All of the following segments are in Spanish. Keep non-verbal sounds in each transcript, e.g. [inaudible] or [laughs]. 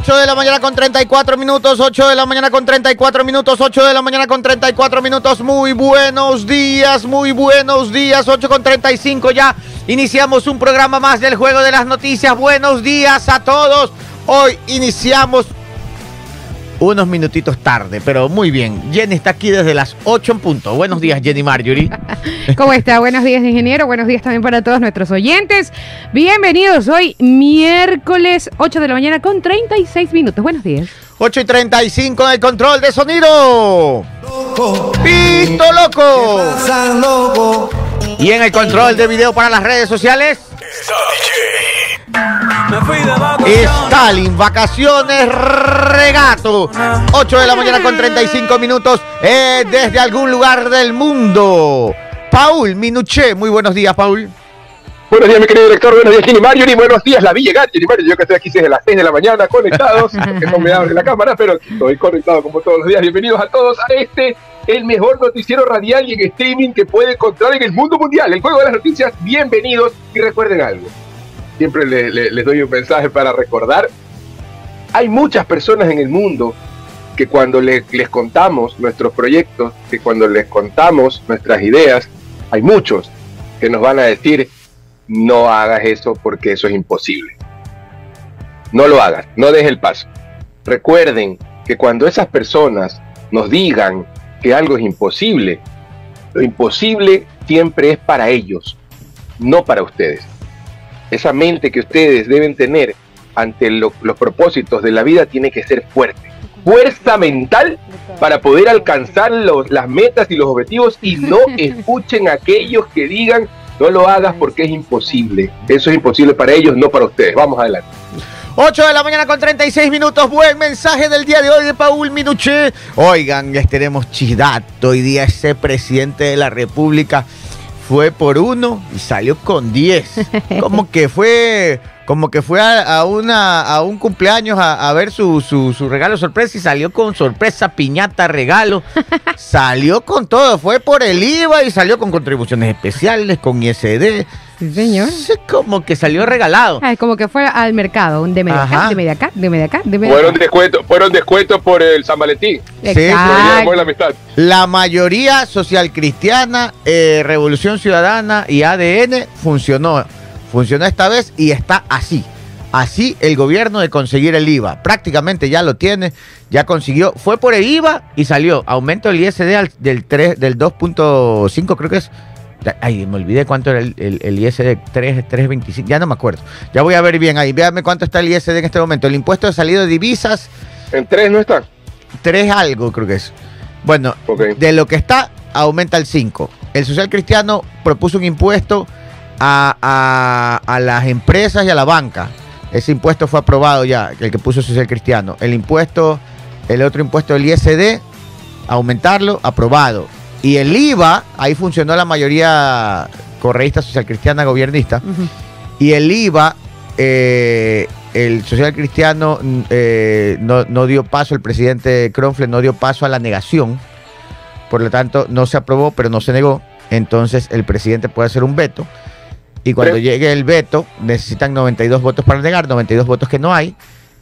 8 de la mañana con 34 minutos, 8 de la mañana con 34 minutos, 8 de la mañana con 34 minutos. Muy buenos días, muy buenos días, 8 con 35 ya. Iniciamos un programa más del Juego de las Noticias. Buenos días a todos. Hoy iniciamos unos minutitos tarde, pero muy bien. Jenny está aquí desde las 8 en punto. Buenos días, Jenny Marjorie. [laughs] ¿Cómo está? Buenos días, ingeniero. Buenos días también para todos nuestros oyentes. Bienvenidos hoy, miércoles 8 de la mañana con 36 minutos. Buenos días. 8 y 35 en el control de sonido. Loco. Pisto loco. Y en el control de video para las redes sociales. Stalin, vacaciones, regato. 8 de la mañana con 35 minutos eh, desde algún lugar del mundo. Paul Minuché, muy buenos días, Paul. Buenos días, mi querido director. Buenos días, Jenny Mario. Y buenos días, la Villa Jenny Mario. Yo que estoy aquí desde las 6 de la mañana conectados, [laughs] que no me abre la cámara, pero estoy conectado como todos los días. Bienvenidos a todos a este, el mejor noticiero radial y en streaming que puede encontrar en el mundo mundial. El juego de las noticias. Bienvenidos y recuerden algo siempre les doy un mensaje para recordar. Hay muchas personas en el mundo que cuando les contamos nuestros proyectos, que cuando les contamos nuestras ideas, hay muchos que nos van a decir, no hagas eso porque eso es imposible. No lo hagas, no dejes el paso. Recuerden que cuando esas personas nos digan que algo es imposible, lo imposible siempre es para ellos, no para ustedes esa mente que ustedes deben tener ante los propósitos de la vida tiene que ser fuerte. Fuerza mental para poder alcanzar las metas y los objetivos y no [laughs] escuchen a aquellos que digan no lo hagas porque es imposible. Eso es imposible para ellos, no para ustedes. Vamos adelante. 8 de la mañana con 36 minutos. Buen mensaje del día de hoy de Paul Minuché. Oigan, les tenemos chidato. Hoy día ese presidente de la República fue por uno y salió con diez. [laughs] Como que fue, como que fue a, una, a un cumpleaños a, ver su, su, regalo sorpresa y salió con sorpresa, piñata, regalo. [laughs] salió con todo, fue por el IVA y salió con contribuciones especiales, con ISD. Sí, señor. como que salió regalado. Ah, como que fue al mercado, de media acá, de media acá, de media acá, de media Fueron descuentos, fueron descuentos por el San Valentín. Sí, la, amistad. la mayoría social cristiana, eh, Revolución Ciudadana y ADN funcionó. Funcionó esta vez y está así. Así el gobierno de conseguir el IVA. Prácticamente ya lo tiene, ya consiguió. Fue por el IVA y salió. Aumento el ISD del, 3, del 2.5, creo que es Ay, me olvidé cuánto era el, el, ISD 3, 325, ya no me acuerdo. Ya voy a ver bien ahí. Véame cuánto está el ISD en este momento. El impuesto de salido de divisas. ¿En 3 no está? 3 algo, creo que es. Bueno, de lo que está, aumenta el 5. El social cristiano propuso un impuesto a, a, las empresas y a la banca. Ese impuesto fue aprobado ya, el que puso social cristiano. El impuesto, el otro impuesto del ISD, aumentarlo, aprobado y el IVA, ahí funcionó la mayoría correísta, social cristiana, gobernista. Y el IVA, eh, el social cristiano eh, no, dio paso, el presidente Kronfle no dio paso a la negación. Por lo tanto, no se aprobó, pero no se negó. Entonces, el presidente puede hacer un veto. Y cuando llegue el veto, necesitan 92 votos para negar, 92 votos que no hay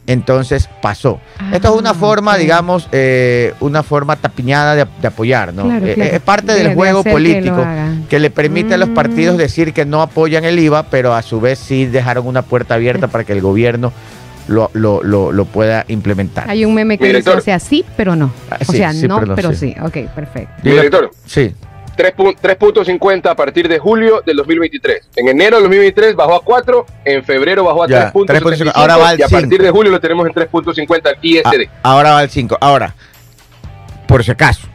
entonces pasó. Esto es una ah, forma, digamos, eh, una forma tapiñada de, apoyar, ¿no? Eh, es parte del juego político que, le permite a los partidos mm. decir que no apoyan el IVA, pero a su vez sí dejaron una puerta abierta para que el gobierno lo, lo, lo, pueda implementar. Hay un meme que dice, o sea, sí, pero no. Ah, o sea, no, pero sí. Ok, perfecto. Director. Sí. 3.50 a partir de julio del 2023. En enero del 2023 bajó a 4, en febrero bajó a 3.75 ahora va al y a partir de julio lo tenemos en 3.50 el ISD. Ah, ahora va al 5. Ahora, por si acaso,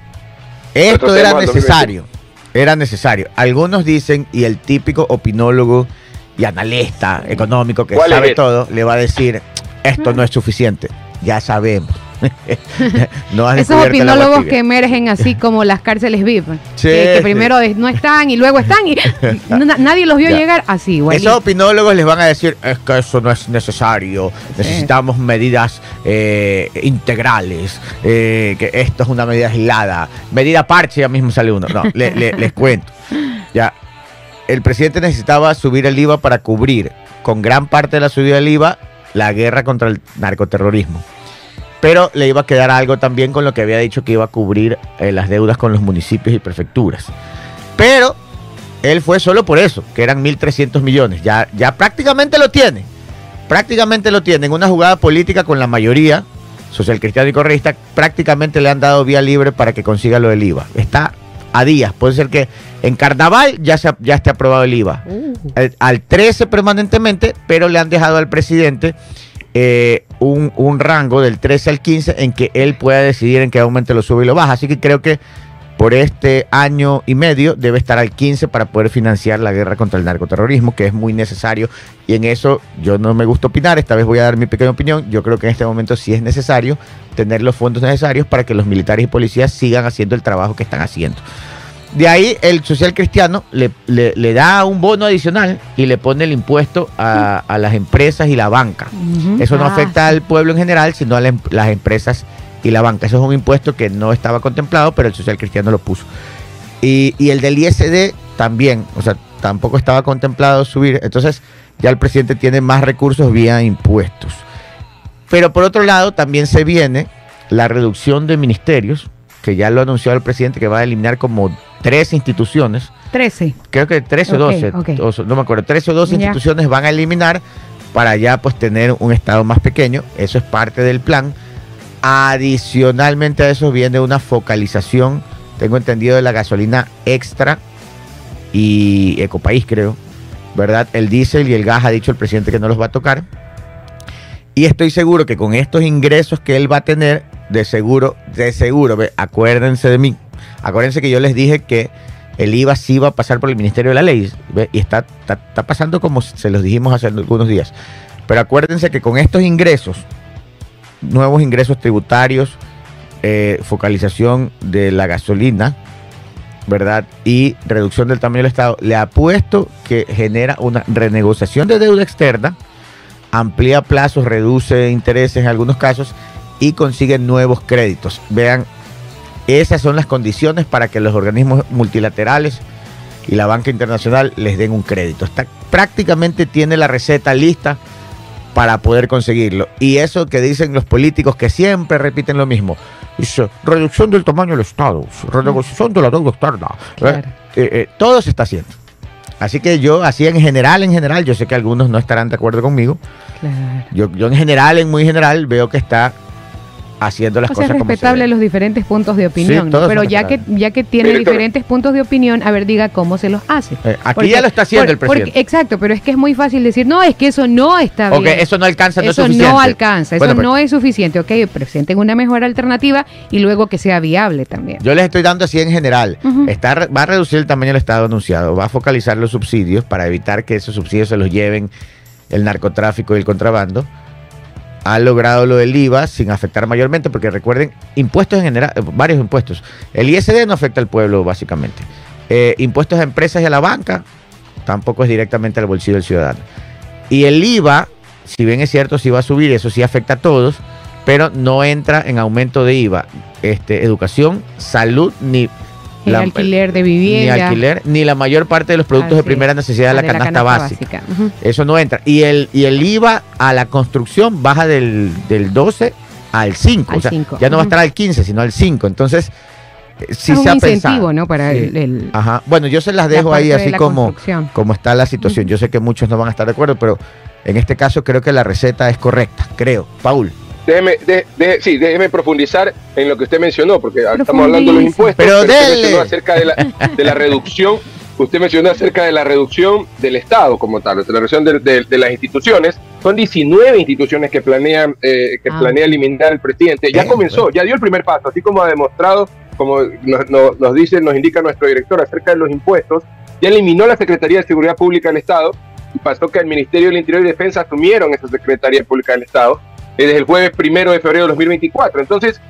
esto era necesario. Era necesario. Algunos dicen, y el típico opinólogo y analista económico que sabe todo, le va a decir, esto no es suficiente. Ya sabemos. [laughs] Esos opinólogos que emergen así [laughs] como las cárceles VIP, que, primero no están y luego están y [laughs] nadie los vio llegar así. Esos opinólogos les van a decir, es que eso no es necesario, necesitamos medidas eh, integrales, eh, que esto es una medida aislada, medida parche, ya mismo sale uno. No, les cuento. Ya, el presidente necesitaba subir el IVA para cubrir con gran parte de la subida del IVA la guerra contra el narcoterrorismo. Pero le iba a quedar algo también con lo que había dicho que iba a cubrir eh, las deudas con los municipios y prefecturas. Pero él fue solo por eso, que eran 1.300 millones. Ya, ya prácticamente lo tiene. Prácticamente lo tiene. En una jugada política con la mayoría, social cristiano y correísta, prácticamente le han dado vía libre para que consiga lo del IVA. Está a días. Puede ser que en carnaval ya, se, ya esté aprobado el IVA. Uh. Al, 13 permanentemente, pero le han dejado al presidente eh, un, un, rango del 13 al 15 en que él pueda decidir en qué momento lo sube y lo baja. Así que creo que por este año y medio debe estar al 15 para poder financiar la guerra contra el narcoterrorismo, que es muy necesario. Y en eso yo no me gusta opinar, esta vez voy a dar mi pequeña opinión. Yo creo que en este momento sí es necesario tener los fondos necesarios para que los militares y policías sigan haciendo el trabajo que están haciendo. De ahí el social cristiano le, da un bono adicional y le pone el impuesto a, las empresas y la banca. Eso no ah, afecta al pueblo en general, sino a em, las empresas y la banca. Eso es un impuesto que no estaba contemplado, pero el social cristiano lo puso. Y, y el del ISD también, o sea, tampoco estaba contemplado subir. Entonces ya el presidente tiene más recursos vía impuestos. Pero por otro lado, también se viene la reducción de ministerios, que ya lo anunció el presidente, que va a eliminar como tres instituciones. Trece. Creo que trece o doce. no me acuerdo. Trece o doce instituciones van a eliminar para ya pues tener un estado más pequeño. Eso es parte del plan. Adicionalmente a eso viene una focalización, tengo entendido, de la gasolina extra y Ecopaís, creo, ¿verdad? El diésel y el gas ha dicho el presidente que no los va a tocar. Y estoy seguro que con estos ingresos que él va a tener, de seguro, de seguro, acuérdense de mí, acuérdense que yo les dije que el IVA sí va a pasar por el Ministerio de la Ley, y está, está pasando como se los dijimos hace algunos días. Pero acuérdense que con estos ingresos, nuevos ingresos tributarios, eh, focalización de la gasolina, ¿verdad? Y reducción del tamaño del Estado, le apuesto que genera una renegociación de deuda externa, amplía plazos, reduce intereses en algunos casos y consigue nuevos créditos. Vean, esas son las condiciones para que los organismos multilaterales y la banca internacional les den un crédito. Está, prácticamente tiene la receta lista para poder conseguirlo. Y eso que dicen los políticos que siempre repiten lo mismo. Dice, reducción del tamaño del Estado, renegociación de la deuda externa. Eh, eh, todo se está haciendo. Así que yo, así en general, en general, yo sé que algunos no estarán de acuerdo conmigo. Yo, yo en general, en muy general, veo que está haciendo las cosas es respetable los diferentes puntos de opinión, pero ya que ya que tiene diferentes puntos de opinión, a ver, diga cómo se los hace. Eh, aquí ya lo está haciendo el presidente. exacto, pero es que es muy fácil decir, no, es que eso no está bien. Eso no alcanza, no eso no alcanza, eso no es suficiente. Ok, presenten una mejor alternativa y luego que sea viable también. Yo les estoy dando así en general. va a reducir el tamaño del Estado anunciado, va a focalizar los subsidios para evitar que esos subsidios se los lleven el narcotráfico y el contrabando ha logrado lo del IVA sin afectar mayormente, porque recuerden, impuestos en general, eh, varios impuestos. El ISD no afecta al pueblo, básicamente. Eh, impuestos a empresas y a la banca, tampoco es directamente al bolsillo del ciudadano. Y el IVA, si bien es cierto, sí va a subir, eso sí afecta a todos, pero no entra en aumento de IVA. Este, educación, salud, ni ni alquiler de vivienda. Ni alquiler, ni la mayor parte de los productos de primera necesidad de la, canasta, básica. Eso no entra. Y el, y el IVA a la construcción baja del, del 12 al 5. o sea, ya no va a estar al 15, sino al 5. Entonces, eh, sí se ha incentivo, ¿no? Para el, Ajá. Bueno, yo se las dejo ahí así como, como está la situación. Yo sé que muchos no van a estar de acuerdo, pero en este caso creo que la receta es correcta, creo. Paul. Déjeme, de, sí, déjeme profundizar en lo que usted mencionó, porque estamos hablando de los impuestos. Pero, usted mencionó acerca de la, de la [laughs] reducción, usted mencionó acerca de la reducción del Estado como tal, de la reducción de, las instituciones. Son 19 instituciones que planean eh, que ah. planea eliminar el presidente. Ya comenzó, ya dio el primer paso, así como ha demostrado, como nos, nos dice, nos indica nuestro director acerca de los impuestos, ya eliminó la Secretaría de Seguridad Pública del Estado y pasó que el Ministerio del Interior y Defensa asumieron esa Secretaría Pública del Estado eh, desde el jueves primero de febrero de 2024. Entonces,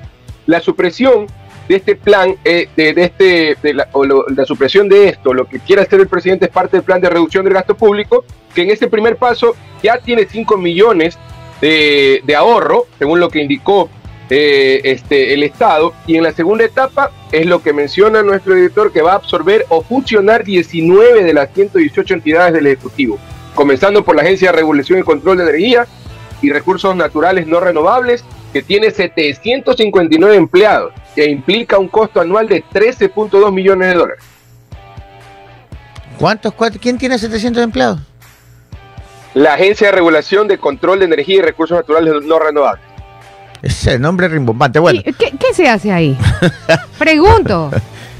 la supresión de este plan, eh, de, este, de la, o la, supresión de esto, lo que quiere hacer el presidente es parte del plan de reducción del gasto público, que en este primer paso ya tiene 5 millones de, ahorro, según lo que indicó eh, este, el Estado, y en la segunda etapa es lo que menciona nuestro director, que va a absorber o fusionar 19 de las 118 entidades del Ejecutivo, comenzando por la Agencia de Regulación y Control de Energía, y recursos naturales no renovables, que tiene 759 empleados, que implica un costo anual de 13.2 millones de dólares. ¿Cuántos? ¿Quién tiene 700 empleados? La Agencia de Regulación de Control de Energía y Recursos Naturales no renovables. Ese nombre rimbombante. Bueno. ¿Qué, se hace ahí? Pregunto.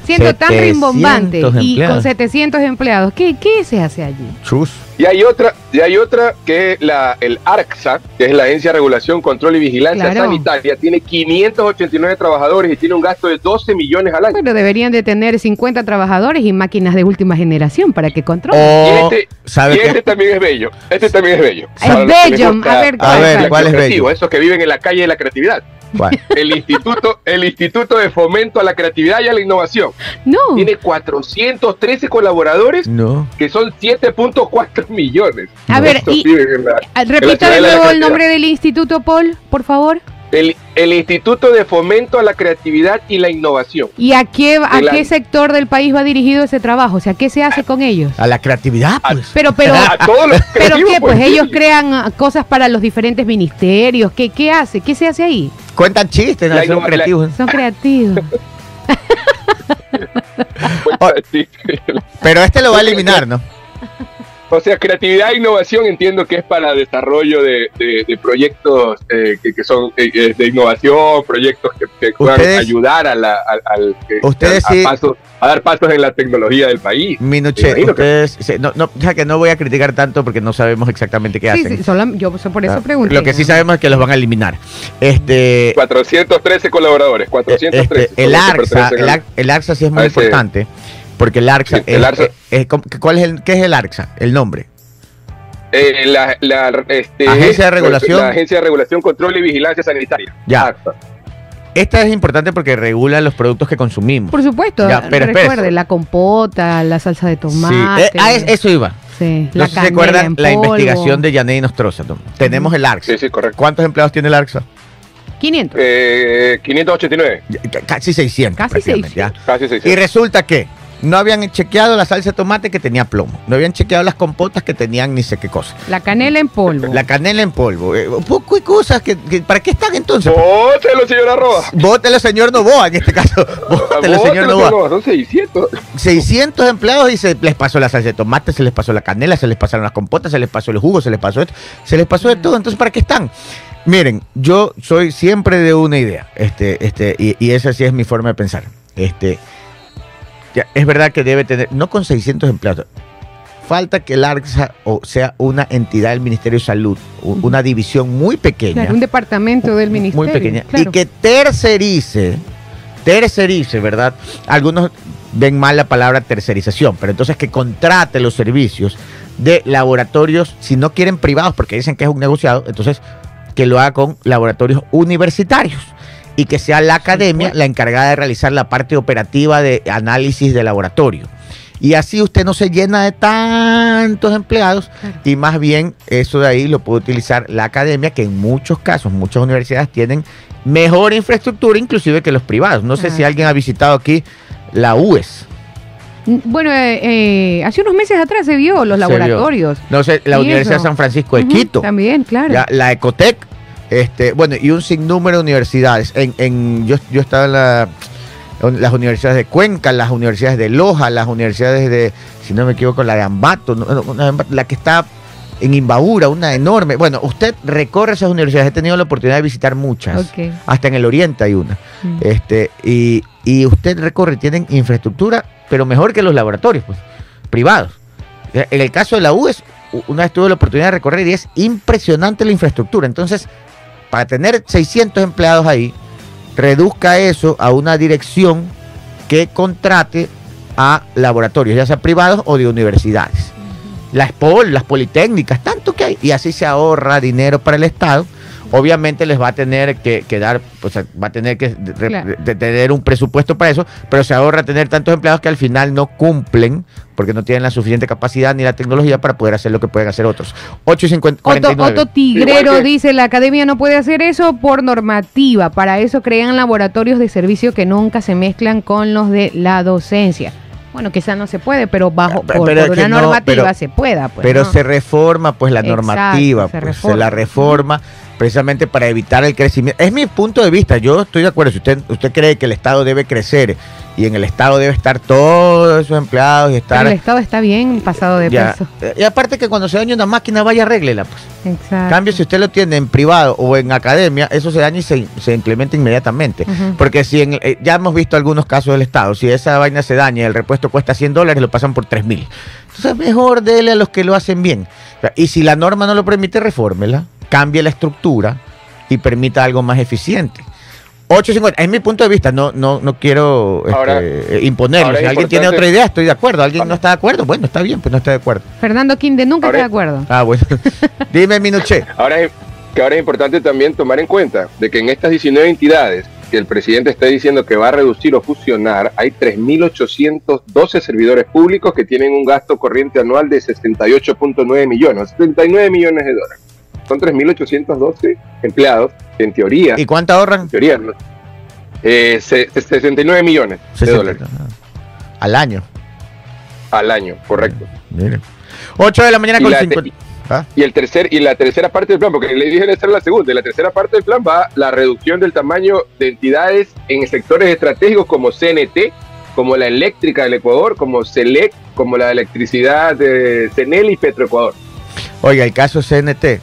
Siendo tan [laughs] rimbombante y con 700 empleados, ¿qué, ¿qué se hace allí? Chus. Y hay otra, y hay otra que es la, el ARCSA, que es la Agencia de Regulación, Control y Vigilancia Sanitaria, tiene 589 trabajadores y tiene un gasto de 12 millones al año. Pero deberían de tener 50 trabajadores y máquinas de última generación para que controlen. y este, este también es bello. Este también es bello. Es bello. a ver, a ver, ¿cuál es bello? Esos que viven en la calle de la creatividad. El instituto, el Instituto de Fomento a la Creatividad y a la Innovación. No. Tiene 413 colaboradores no. que son 7.4 millones. A ver, y, repita de nuevo el nombre del instituto, Paul, por favor. El, Instituto de Fomento a la Creatividad y la Innovación. ¿Y a qué, a qué sector del país va dirigido ese trabajo? O sea, ¿qué se hace con ellos? A la creatividad, pues. Pero, pero, ¿pero qué? Pues, pues ellos crean cosas para los diferentes ministerios. ¿Qué, qué hace? ¿Qué se hace ahí? Cuentan chistes, ¿no? son creativos. Son creativos. [laughs] pero este lo va a eliminar, ¿no? O sea, creatividad e innovación entiendo que es para desarrollo de, proyectos eh, que, son eh, eh, de innovación, proyectos que, puedan ayudar a, la, al, ustedes a, dar pasos en la tecnología del país. Minuche, ustedes, no, no, ya que no voy a criticar tanto porque no sabemos exactamente qué hacen. Sí, yo por eso ah, pregunto. Lo que sí sabemos es que los van a eliminar. Este, 413 colaboradores, 413. Este, el, ARSA, el, ARSA sí es muy importante. Porque el ARCSA, ¿cuál es el, ¿qué es el ARCSA? El nombre. Eh, la, este, agencia de regulación. La agencia de regulación, control y vigilancia sanitaria. Ya. Esta es importante porque regula los productos que consumimos. Por supuesto. pero recuerde, la compota, la salsa de tomate. Sí, eh, eso iba. Sí, no se acuerdan la investigación de Yaney Nostroza. Tenemos el ARCSA. Sí, sí, correcto. ¿Cuántos empleados tiene el ARCSA? 500. Eh, 589. Casi 600. Casi 600. Casi 600. Y resulta que no habían chequeado la salsa de tomate que tenía plomo. No habían chequeado las compotas que tenían ni sé qué cosa. La canela en polvo. La canela en polvo. Eh, un poco de cosas que, ¿Para qué están entonces? Bótelo, señor Arroba. Bótelo, señor Novoa, en este caso. [laughs] Bótelo, señor Novoa. Son 600. 600 empleados y se les pasó la salsa de tomate, se les pasó la canela, se les pasaron las compotas, se les pasó el jugo, se les pasó esto, se les pasó de todo. Entonces, ¿para qué están? Miren, yo soy siempre de una idea, este, este, y, y esa sí es mi forma de pensar. Este, es verdad que debe tener, no con 600 empleados, falta que el ARCSA sea una entidad del Ministerio de Salud, una división muy pequeña. un departamento del Ministerio. Muy pequeña. Y que tercerice, tercerice, ¿verdad? Algunos ven mal la palabra tercerización, pero entonces que contrate los servicios de laboratorios, si no quieren privados, porque dicen que es un negociado, entonces que lo haga con laboratorios universitarios y que sea la academia la encargada de realizar la parte operativa de análisis de laboratorio. Y así usted no se llena de tantos empleados y más bien eso de ahí lo puede utilizar la academia, que en muchos casos, muchas universidades tienen mejor infraestructura inclusive que los privados. No sé si alguien ha visitado aquí la UES. Bueno, eh, eh, hace unos meses atrás se vio los laboratorios. No sé, la Universidad de San Francisco de Quito. También, claro. la Ecotec este, bueno, y un sinnúmero de universidades. En, en, yo, yo estaba en las universidades de Cuenca, las universidades de Loja, las universidades de, si no me equivoco, la de Ambato, la que está en Imbabura, una enorme. Bueno, usted recorre esas universidades, he tenido la oportunidad de visitar muchas, hasta en el Oriente hay una. Mm. Este, y, y usted recorre, tienen infraestructura, pero mejor que los laboratorios, pues, privados. En el caso de la UES, una vez tuve la oportunidad de recorrer y es impresionante la infraestructura. Entonces, para tener 600 empleados ahí, reduzca eso a una dirección que contrate a laboratorios, ya sea privados o de universidades. Las POL, las politécnicas, tanto que hay, y así se ahorra dinero para el Estado obviamente les va a tener que, dar, pues va a tener que tener un presupuesto para eso, pero se ahorra tener tantos empleados que al final no cumplen porque no tienen la suficiente capacidad ni la tecnología para poder hacer lo que pueden hacer otros. 8.50. Otto, Tigrero dice, la academia no puede hacer eso por normativa, para eso crean laboratorios de servicio que nunca se mezclan con los de la docencia. Bueno, quizás no se puede, pero bajo por, una normativa se pueda. Pues, pero se reforma pues la normativa, se, pues, se la reforma precisamente para evitar el crecimiento. Es mi punto de vista, yo estoy de acuerdo, si usted, usted cree que el Estado debe crecer y en el Estado debe estar todos esos empleados y estar... el Estado está bien pasado de peso. Y aparte que cuando se daña una máquina, vaya arréglela, pues. Exacto. cambio, si usted lo tiene en privado o en academia, eso se daña y se, implementa inmediatamente. Porque si en, eh, ya hemos visto algunos casos del Estado, si esa vaina se daña y el repuesto cuesta 100 dólares, lo pasan por 3 mil. Entonces mejor dele a los que lo hacen bien. Y si la norma no lo permite, refórmela, cambie la estructura y permita algo más eficiente. 8.50, es mi punto de vista, no, no, no quiero este, imponerlo. si alguien tiene otra idea, estoy de acuerdo. ¿Alguien no está de acuerdo? Bueno, está bien, pues no está de acuerdo. Fernando Quinde nunca está de acuerdo. Ah, bueno. [laughs] Dime, Minuche. Ahora es, que ahora es importante también tomar en cuenta de que en estas 19 entidades que el presidente está diciendo que va a reducir o fusionar, hay 3.812 servidores públicos que tienen un gasto corriente anual de 68.9 millones, 79 millones de dólares son 3.812 empleados, en teoría. ¿Y cuánto ahorran? En teoría, 69 eh, millones de dólares. Al año. Al año, correcto. Miren. 8 de la mañana con 50. ¿Ah? Y, el tercer, y la tercera parte del plan, porque le dije esta la segunda, y la tercera parte del plan va la reducción del tamaño de entidades en sectores estratégicos como CNT, como la eléctrica del Ecuador, como CELEC, como la electricidad de CENEL y Petroecuador. Oiga, el caso CNT,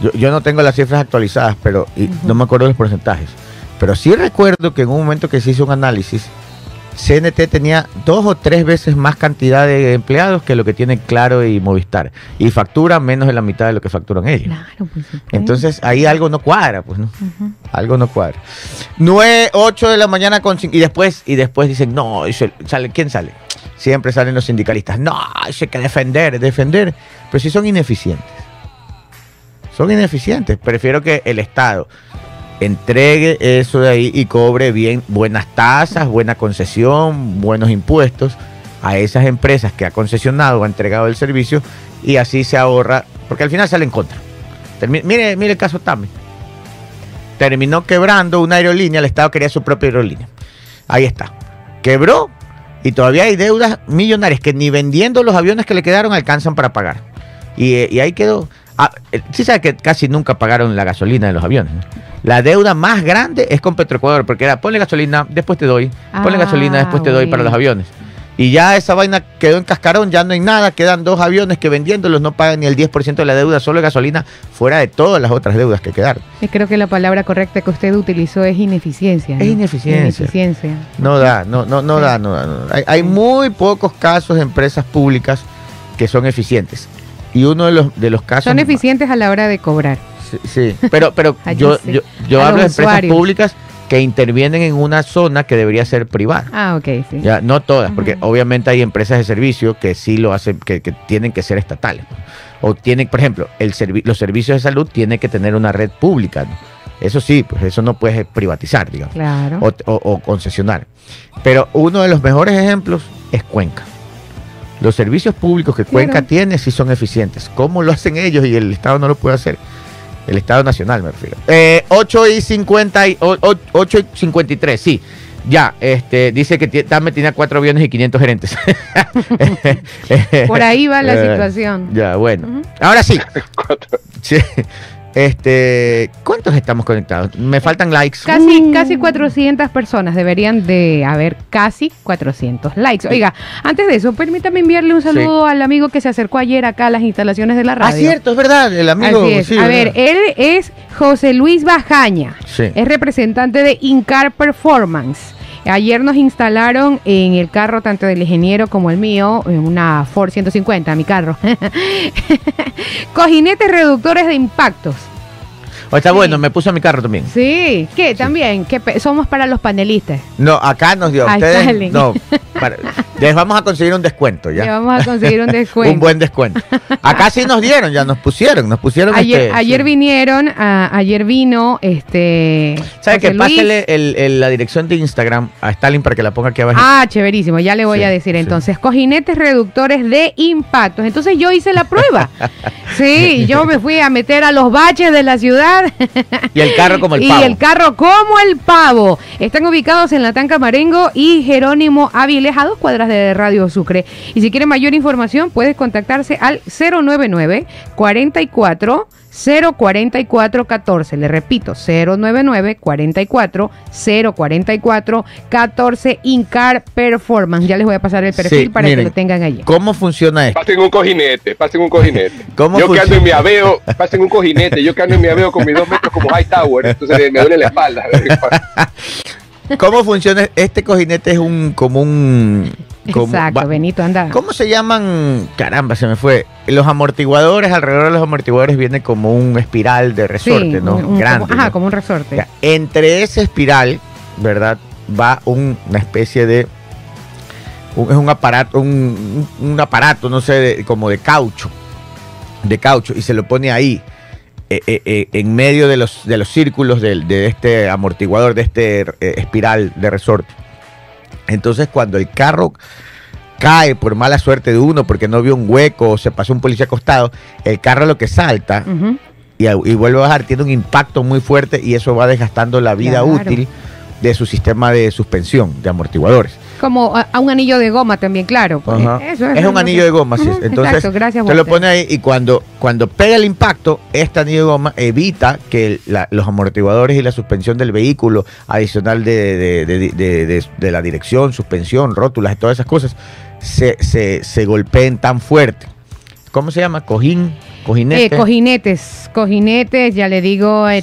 yo, no tengo las cifras actualizadas, pero no me acuerdo los porcentajes. Pero sí recuerdo que en un momento que se hizo un análisis, CNT tenía dos o tres veces más cantidad de empleados que lo que tienen Claro y Movistar. Y factura menos de la mitad de lo que facturan ellos. Claro, pues, Entonces ahí algo no cuadra, pues, ¿no? Algo no cuadra. 9, 8 de la mañana con y después, y después dicen, no, sale, ¿quién sale? Siempre salen los sindicalistas. No, hay que defender, defender. Pero si son ineficientes son ineficientes. Prefiero que el Estado entregue eso de ahí y cobre bien buenas tasas, buena concesión, buenos impuestos a esas empresas que ha concesionado o ha entregado el servicio y así se ahorra, porque al final sale en contra. mire, mire el caso Tame. Terminó quebrando una aerolínea, el Estado quería su propia aerolínea. Ahí está. Quebró y todavía hay deudas millonarias que ni vendiendo los aviones que le quedaron alcanzan para pagar. Y, y ahí quedó. Ah, eh, sí sabe que casi nunca pagaron la gasolina de los aviones. La deuda más grande es con Petroecuador, porque era ponle gasolina, después te doy, ponle ah, gasolina, después te doy para los aviones. Y ya esa vaina quedó en cascarón, ya no hay nada, quedan dos aviones que vendiéndolos no pagan ni el 10% de la deuda, solo gasolina, fuera de todas las otras deudas que quedaron. Creo que la palabra correcta que usted utilizó es ineficiencia. Es ineficiencia. No da, no, no, no da, no da. Hay, hay muy pocos casos de empresas públicas que son eficientes. Y uno de los, de los casos... Son eficientes a la hora de cobrar. Sí, pero, pero [laughs] yo, yo, hablo de empresas públicas que intervienen en una zona que debería ser privada. Ah, ok, sí. Ya, no todas, porque obviamente hay empresas de servicio que sí lo hacen, que, tienen que ser estatales. O tienen, por ejemplo, el los servicios de salud tienen que tener una red pública. Eso sí, pues eso no puedes privatizar, digamos. Claro. O, o concesionar. Pero uno de los mejores ejemplos es Cuenca. Los servicios públicos que Cuenca tiene sí son eficientes. ¿Cómo lo hacen ellos y el Estado no lo puede hacer? El Estado Nacional, me refiero. Eh, 8 y 50 8 y 53, sí. Ya, este, dice que Tame tiene cuatro aviones y 500 gerentes. [laughs] Por ahí va la eh, situación. Ya, bueno. Ahora sí. [laughs] sí. Este, ¿cuántos estamos conectados? Me faltan likes. Casi, uh. casi 400 personas. Deberían de haber casi 400 likes. Oiga, antes de eso, permítame enviarle un saludo al amigo que se acercó ayer acá a las instalaciones de la ah, radio. Ah, cierto, es verdad, el amigo. a ver, él es José Luis Bajaña. Es representante de Incar Performance. Ayer nos instalaron en el carro, tanto del ingeniero como el mío, una Ford 150, mi carro. [laughs] Cojinetes reductores de impactos. O está bueno, me puso mi carro también. Sí, ¿qué? También, que somos para los panelistas. No, acá nos dio. ustedes, no, les vamos a conseguir un descuento ya. Les vamos a conseguir un [laughs] descuento. un buen descuento. Acá sí nos dieron, ya nos pusieron, nos pusieron. Ayer, este, ayer vinieron, ayer vino este. ¿Sabe que Pásele la dirección de Instagram a Stalin para que la ponga aquí abajo. Ah, chéverísimo, ya le voy a decir entonces. Cojinetes reductores de impactos. Entonces yo hice la prueba. [laughs] sí, yo me fui a meter a los baches de la ciudad Y el carro como el pavo. [laughs] Y el carro como el pavo. Están ubicados en la Tanca Marengo y Jerónimo Aviles, a dos cuadras de Radio Sucre. Y si quieren mayor información, puedes contactarse al 099 44 04414. Le repito, 099 44 044 14 Incar Performance. Ya les voy a pasar el perfil para que lo tengan allí. ¿Cómo funciona esto? Pasen un cojinete, pasen un cojinete. [laughs] yo que ando en mi aveo, pasen un cojinete, yo que ando en mi aveo con mis dos metros como High Tower, [laughs] entonces me duele la espalda. [laughs] ¿Cómo funciona? Este cojinete es un como un Exacto, Benito, anda. ¿Cómo se llaman? Caramba, se me fue. Los amortiguadores, alrededor de los amortiguadores viene como un espiral de resorte, ¿no? Grande. Como, ajá, como un resorte. entre ese espiral, ¿verdad? Va una especie de. es un aparato, un, aparato, no sé, como de caucho. De caucho, y se lo pone ahí. Eh, eh, eh, en medio de los, de los círculos de, de este amortiguador, de este espiral de resorte. Entonces cuando el carro cae por mala suerte de uno porque no vio un hueco o se pasó un policía acostado, el carro lo que salta y, vuelve a bajar tiene un impacto muy fuerte y eso va desgastando la vida útil de su sistema de suspensión, de amortiguadores. Como a, un anillo de goma también, claro. es, un anillo de goma, sí. Entonces, se lo pone ahí y cuando, cuando pega el impacto, este anillo de goma evita que los amortiguadores y la suspensión del vehículo, adicional de, la dirección, suspensión, rótulas y todas esas cosas, se, se golpeen tan fuerte. ¿Cómo se llama? Cojín. Eh, cojinetes, cojinetes, ya le digo, eh,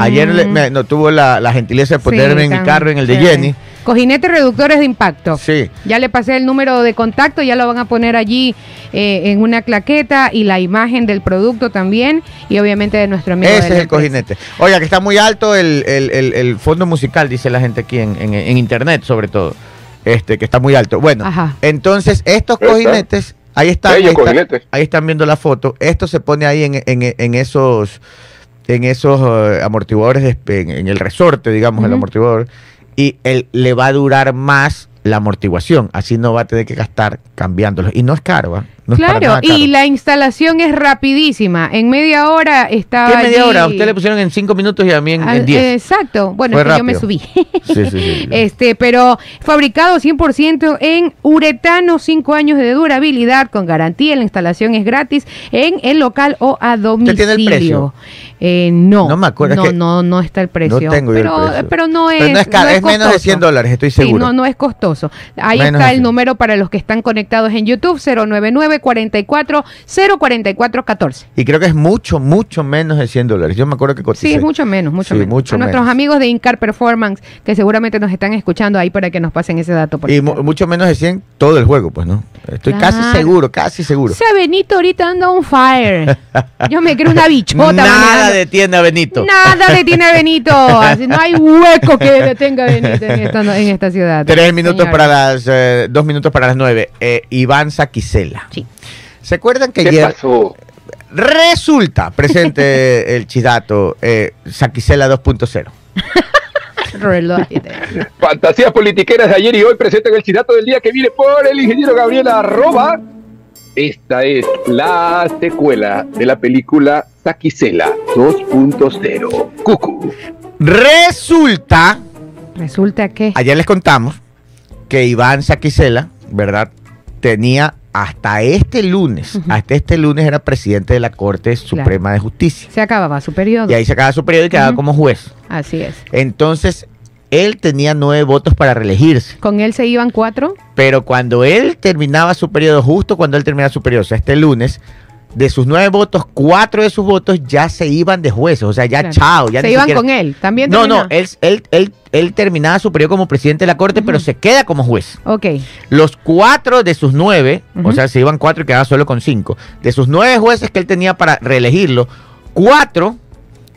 Ayer no tuvo la, gentileza de ponerme en mi carro en el de Jenny. Cojinetes reductores de impacto. Sí. Ya le pasé el número de contacto, ya lo van a poner allí eh, en una claqueta y la imagen del producto también y obviamente de nuestro amigo. Ese es el cojinete. Oiga, que está muy alto el, fondo musical, dice la gente aquí en, internet sobre todo. Este, que está muy alto. Bueno, entonces estos cojinetes Ahí, está, ahí, están viendo la foto. Esto se pone ahí en, esos en esos eh, amortiguadores, en, el resorte, digamos, el amortiguador, y él, le va a durar más la amortiguación, así no va a tener que gastar cambiándolo. Y no es caro, ¿eh? claro, y la instalación es rapidísima. En media hora estaba. ¿Qué media hora? Usted le pusieron en cinco minutos y a mí en, diez. Exacto. Bueno, es que yo me subí. Sí, sí, sí, [laughs] este, pero fabricado 100% en uretano, cinco años de durabilidad con garantía. La instalación es gratis en el local o a domicilio. ¿Qué tiene el precio? Eh, no. No me acuerdo. No, no, no está el precio. No tengo pero, el precio. pero no es. Pero no es, es, menos de 100 dólares, estoy seguro. Sí, no, no es costoso. Ahí está el número para los que están conectados en YouTube: 099 44 044 14. Y creo que es mucho, mucho menos de 100 dólares. Yo me acuerdo que Sí, es mucho menos, mucho menos. a nuestros amigos de Incar Performance, que seguramente nos están escuchando ahí para que nos pasen ese dato. y mucho menos de 100 todo el juego, pues, ¿no? Estoy casi seguro, casi seguro. O sea, Benito ahorita anda on fire. Yo me creo una bichota. [laughs] Nada detiene a Benito. Nada detiene a Benito. [laughs] no hay hueco que detenga a Benito en esta, ciudad. Tres minutos para las, eh, dos minutos para las nueve. Eh, Iván Saquicela. Sí. ¿Se acuerdan que ¿Qué pasó? Resulta, presente [laughs] el chidato, eh, Saquicela 2.0. [laughs] Fantasías politiqueras de ayer y hoy presentan el chidato del día que viene por el ingeniero Gabriel Arroba. Esta es la secuela de la película Saquicela 2.0. Cucu. Resulta. Resulta que. Ayer les contamos que Iván Saquicela, ¿verdad? Tenía hasta este lunes, hasta este lunes era presidente de la Corte Suprema de Justicia. Se acababa su periodo. Y ahí se acababa su periodo y quedaba como juez. Así es. Entonces, él tenía nueve votos para reelegirse. ¿Con él se iban cuatro? Pero cuando él terminaba su periodo, justo cuando él terminaba su periodo, o sea, este lunes, de sus nueve votos, cuatro de sus votos ya se iban de jueces, o sea, ya chao. Ya se iban con él, también. No, no, él, él, él, él, terminaba su periodo como presidente de la corte, pero se queda como juez. Ok. Los cuatro de sus nueve, o sea, se iban cuatro y quedaba solo con cinco, de sus nueve jueces que él tenía para reelegirlo, cuatro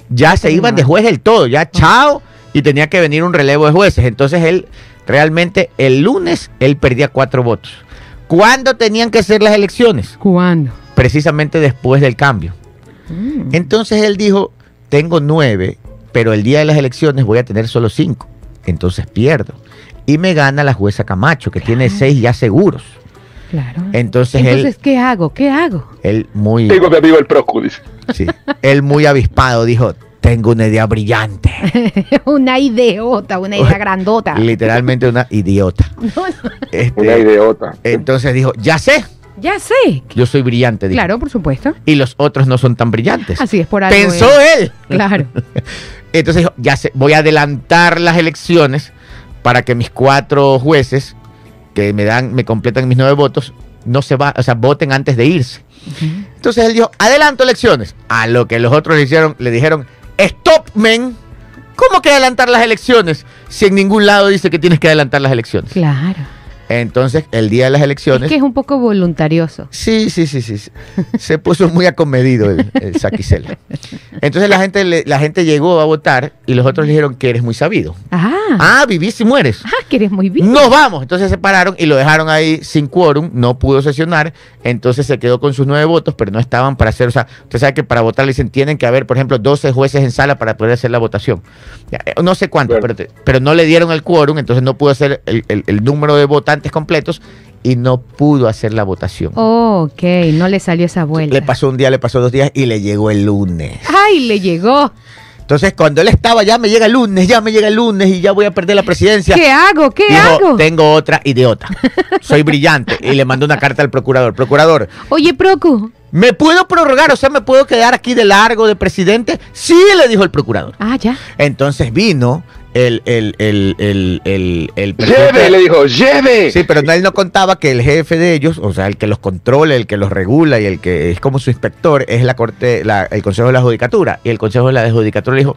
ya se iban de juez del todo, ya chao, y tenía que venir un relevo de jueces. Entonces él, realmente, el lunes, él perdía cuatro votos. ¿Cuándo tenían que ser las elecciones? ¿Cuándo? Precisamente después del cambio. Mm. Entonces él dijo, tengo nueve, pero el día de las elecciones voy a tener solo cinco. Entonces pierdo. Y me gana la jueza Camacho, que tiene seis ya seguros. Claro. Entonces, Entonces ¿qué hago? ¿Qué hago? Él muy... Tengo mi amigo el Procu, dice. Sí. él muy avispado dijo, tengo una idea brillante. [laughs] una idiota, una idea grandota. Literalmente una idiota. [laughs] Este, una idiota. Entonces dijo, ya sé. Ya sé. Yo soy brillante. Dijo. Claro, por supuesto. Y los otros no son tan brillantes. Así es, por algo. Pensó él. Claro. [laughs] Entonces dijo, ya sé, voy a adelantar las elecciones para que mis cuatro jueces que me dan, me completan mis nueve votos, no se va, o sea, voten antes de irse. Entonces él dijo, adelanto elecciones. A lo que los otros le hicieron, le dijeron, Stop, men. ¿Cómo que adelantar las elecciones? Si en ningún lado dice que tienes que adelantar las elecciones. Claro. Entonces, el día de las elecciones. Es que es un poco voluntarioso. Sí, sí, sí, sí. Se puso muy acomedido el, el Entonces la gente, la gente llegó a votar y los otros le dijeron que eres muy sabido. Ah. Ah, vivís y mueres. Ah, que eres muy bien. Nos vamos. Entonces se pararon y lo dejaron ahí sin quórum, no pudo sesionar. Entonces se quedó con sus nueve votos, pero no estaban para hacer. O sea, usted sabe que para votar le dicen tienen que haber, por ejemplo, 12 jueces en sala para poder hacer la votación. Eh, no sé cuántos, pero, no le dieron el quórum, entonces no pudo hacer el, el número de votantes completos y no pudo hacer la votación. ok, no le salió esa vuelta. Le pasó un día, le pasó dos días y le llegó el lunes. ¡Ay, le llegó! Entonces, cuando él estaba, ya me llega el lunes, ya me llega el lunes y ya voy a perder la presidencia. ¿Qué hago? ¿Qué hago? Tengo otra idiota. Soy brillante. Y le mandó una carta al procurador. Procurador. Oye, Procu. ¿Me puedo prorrogar? O sea, ¿me puedo quedar aquí de largo de presidente? Sí, le dijo el procurador. Ah, ya. Entonces vino el, el, el, el, el, el ¡Lleve! Le dijo, ¡lleve! Sí, pero él no contaba que el jefe de ellos, o sea, el que los controla, el que los regula y el que es como su inspector, es la corte, la, el Consejo de la Judicatura. Y el Consejo de la Judicatura le dijo,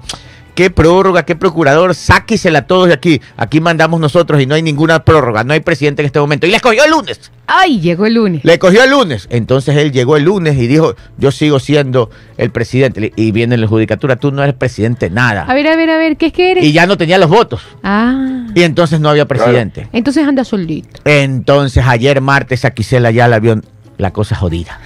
qué prórroga, qué procurador, sáquisela todos de aquí. Aquí mandamos nosotros y no hay ninguna prórroga, no hay presidente en este momento. Y le cogió el lunes. Ay, llegó el lunes. Le cogió el lunes. Entonces él llegó el lunes y dijo, yo sigo siendo el presidente. Y viene en la judicatura, tú no eres presidente nada. A ver, a ver, a ver, ¿qué es que eres? Y ya no tenía los votos. Ah. Y entonces no había presidente. Entonces anda solito. Entonces ayer martes aquí se la ya la vio la cosa jodida.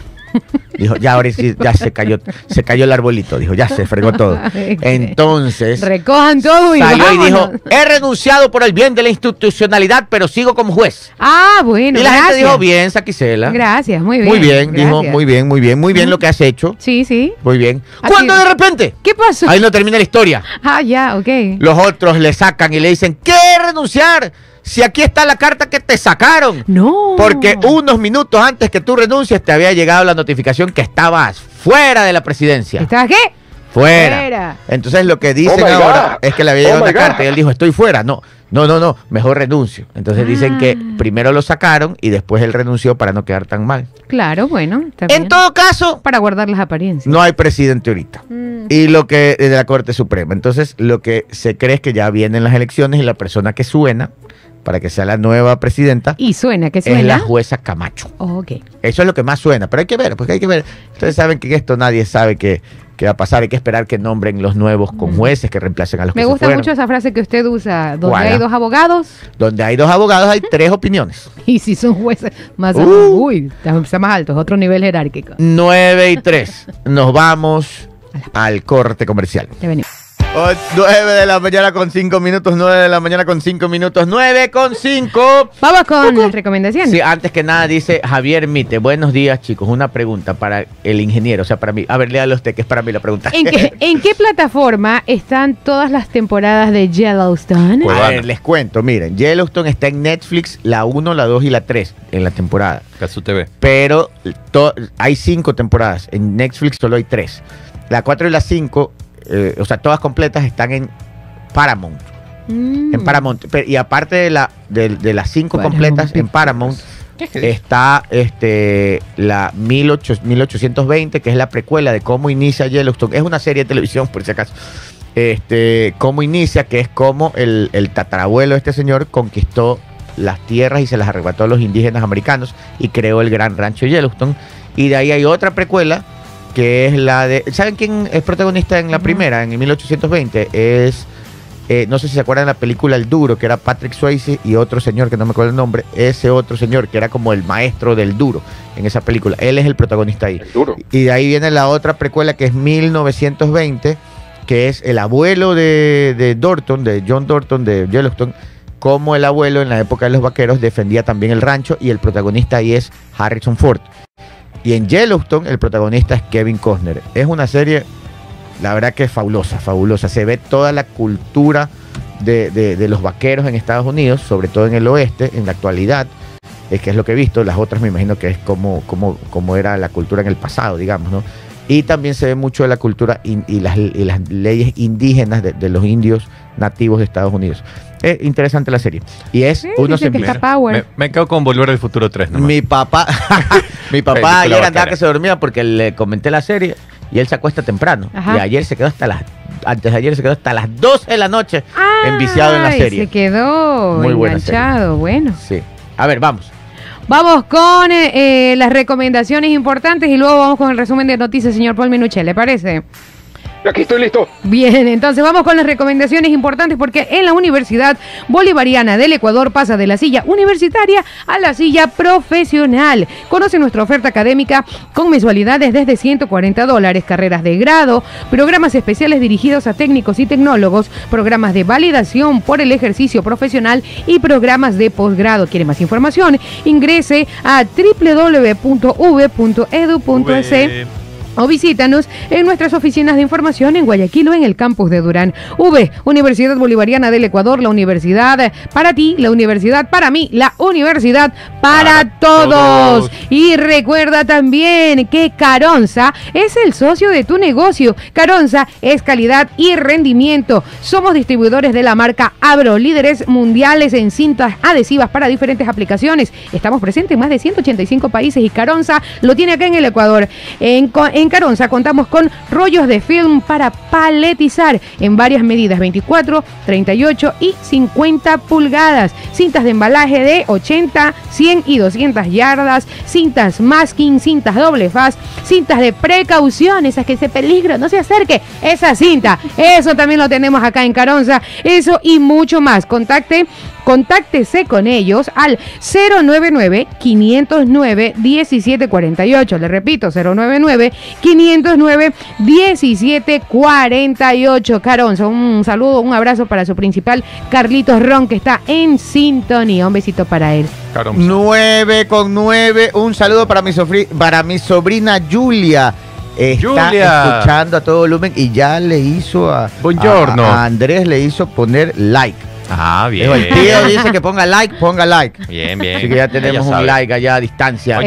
Dijo, ya ahora sí, ya se cayó, se cayó el arbolito, dijo, ya se fregó todo. [laughs] Entonces, recojan todo y salió y dijo, he renunciado por el bien de la institucionalidad, pero sigo como juez. Ah, bueno. Y la gente dijo, bien, Saquicela. Gracias, muy bien. Muy bien, dijo, muy bien, muy bien, muy bien lo que has hecho. Sí, sí. Muy bien. ¿Cuándo de repente? ¿Qué pasó? Ahí no termina la historia. Ah, ya, ok. Los otros le sacan y le dicen, ¿qué renunciar? Si aquí está la carta que te sacaron. No. Porque unos minutos antes que tú renuncies te había llegado la notificación que estabas fuera de la presidencia. ¿Estabas qué? Fuera. Entonces lo que dicen oh ahora es que le había llegado oh carta y él dijo, estoy fuera. No, no, no, no, mejor renuncio. Entonces dicen que ah. primero lo sacaron y después él renunció para no quedar tan mal. Claro, bueno. en todo caso. Para guardar las apariencias. No hay presidente ahorita. Mm. Y lo que de la Corte Suprema. Entonces lo que se cree es que ya vienen las elecciones y la persona que suena para que sea la nueva presidenta. Y suena, que suena. Es la jueza Camacho. ok. Eso es lo que más suena, pero hay que ver, porque hay que ver. Ustedes saben que esto nadie sabe qué, va a pasar, hay que esperar que nombren los nuevos con mm. jueces que reemplacen a los Me gusta mucho esa frase que usted usa, donde hay dos abogados. Donde hay dos abogados hay [laughs] tres opiniones. y si son jueces más uh, uy, está más altos, otro nivel jerárquico. Nueve y tres. Nos vamos al corte comercial. Ya venimos. 9 de la mañana con 5 minutos, 9 de la mañana con 5 minutos, 9 con 5. Vamos con las recomendaciones. Sí, antes que nada dice Javier Mite, buenos días chicos, una pregunta para el ingeniero, o sea, para mí. A ver, léalo usted, que es para mí la pregunta. ¿En qué, [laughs] ¿En qué plataforma están todas las temporadas de Yellowstone? a ver, les cuento, miren, Yellowstone está en Netflix, la 1, la 2 y la 3 en la temporada. Casu TV. Pero hay 5 temporadas, en Netflix solo hay 3. La 4 y la 5 eh, o sea, todas completas están en Paramount. En mm. Paramount. y aparte de, la, de, las cinco completas en Paramount, está este la 1820, que es la precuela de cómo inicia Yellowstone. Es una serie de televisión, por si acaso. Este, cómo inicia, que es cómo el, el tatarabuelo de este señor conquistó las tierras y se las arrebató a los indígenas americanos y creó el gran rancho Yellowstone. Y de ahí hay otra precuela que es la de... ¿Saben quién es protagonista en la primera, en 1820? Es... Eh, no sé si se acuerdan de la película El Duro, que era Patrick Swayze y otro señor que no me acuerdo el nombre, ese otro señor que era como el maestro del Duro en esa película. Él es el protagonista ahí. Y de ahí viene la otra precuela que es 1920, que es el abuelo de, de Dorton, de John Dorton de Yellowstone, cómo el abuelo en la época de los vaqueros defendía también el rancho y el protagonista ahí es Harrison Ford. Y en Yellowstone el protagonista es Kevin Costner. Es una serie, la verdad que es fabulosa, fabulosa. Se ve toda la cultura de, los vaqueros en Estados Unidos, sobre todo en el oeste, en la actualidad, es que es lo que he visto. Las otras me imagino que es como, como, como era la cultura en el pasado, digamos, ¿no? Y también se ve mucho de la cultura y, las, leyes indígenas de, los indios nativos de Estados Unidos. Es interesante la serie. Y es uno se me, me, quedo con Volver al Futuro 3. Mi papá, [laughs] mi papá ayer andaba que se dormía porque le comenté la serie y él se acuesta temprano. Y ayer se quedó hasta las antes de ayer se quedó hasta las 12 de la noche enviciado en la serie. Se quedó Muy enganchado, bueno. Sí. A ver, vamos. Vamos con eh, las recomendaciones importantes y luego vamos con el resumen de noticias, señor Paul Minuchet, ¿le parece? Aquí estoy listo. Bien, entonces vamos con las recomendaciones importantes porque en la Universidad Bolivariana del Ecuador pasa de la silla universitaria a la silla profesional. Conoce nuestra oferta académica con mensualidades desde 140 dólares, carreras de grado, programas especiales dirigidos a técnicos y tecnólogos, programas de validación por el ejercicio profesional y programas de posgrado. ¿Quiere más información? Ingrese a www.v.edu.es o visítanos en nuestras oficinas de información en Guayaquil o en el campus de Durán. V, Universidad Bolivariana del Ecuador, la universidad para ti, la universidad para mí, la universidad para, todos. Y recuerda también que Caronza es el socio de tu negocio. Caronza es calidad y rendimiento. Somos distribuidores de la marca Abro, líderes mundiales en cintas adhesivas para diferentes aplicaciones. Estamos presentes en más de 185 países y Caronza lo tiene acá en el Ecuador. En, en Caronza contamos con rollos de film para paletizar en varias medidas, 24, 38 y 50 pulgadas. Cintas de embalaje de 80, 100 y 200 yardas, cintas masking, cintas doble faz, cintas de precaución, esas que ese peligro no se acerque, esa cinta. Eso también lo tenemos acá en Caronza. Eso y mucho más. Contacte Contáctese con ellos al 099-509-1748. Le repito, 099-509-1748. Caronza, un saludo, un abrazo para su principal, Carlitos Ron, que está en sintonía. Un besito para él. 9 con 9. Un saludo para mi, para mi sobrina Julia está escuchando a todo volumen y ya le hizo a, a, Andrés le hizo poner like. Ah, bien. El tío [laughs] dice que ponga like, ponga like. Bien, bien. Así que ya tenemos un like allá a distancia.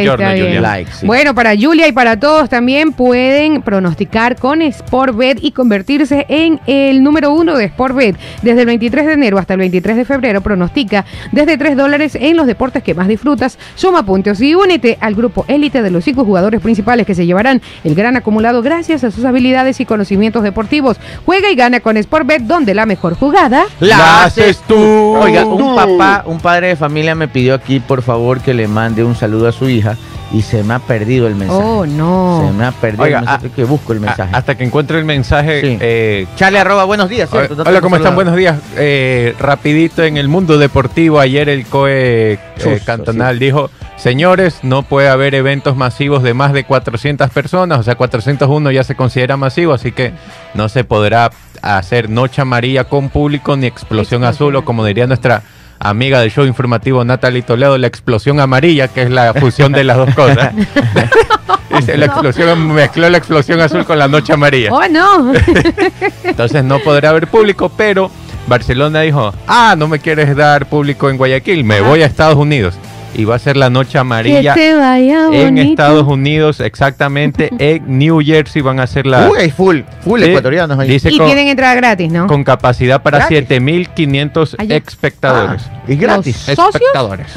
Bueno, para Julia y para todos también pueden pronosticar con Sportbet y convertirse en el número uno de Sportbet. Desde el 23 de enero hasta el 23 de febrero pronostica desde 3 dólares en los deportes que más disfrutas. Suma puntos y únete al grupo élite de los cinco jugadores principales que se llevarán el gran acumulado gracias a sus habilidades y conocimientos deportivos. Juega y gana con Sportbet donde la mejor jugada la haces tú. Oiga, un papá, un padre de familia me pidió aquí, por favor, que le mande un saludo a su hija y se me ha perdido el mensaje. Oh, no. Se me ha perdido el mensaje, que busco el mensaje. hasta que encuentre el mensaje. Sí. Eh, Charlie arroba, buenos días. Hola, ¿cómo están? Buenos días. Eh, rapidito en el mundo deportivo, ayer el COE eh, cantonal dijo, señores, no puede haber eventos masivos de más de 400 personas, o sea, 401 ya se considera masivo, así que no se podrá hacer noche amarilla con público ni explosión azul, o como diría nuestra amiga del show informativo Natalie Toledo, la explosión amarilla, que es la fusión de las dos cosas. [laughs] la explosión mezcló la explosión azul con la noche amarilla. Oh, no. [laughs] Entonces no podrá haber público, pero Barcelona dijo, ah, no me quieres dar público en Guayaquil, me voy a Estados Unidos y va a ser la noche amarilla en Estados Unidos, exactamente [laughs] en New Jersey van a ser la Uy, full, full ecuatorianos ahí. y tienen entrada gratis, ¿no? Con capacidad para 7500 espectadores. Ah, y gratis. espectadores.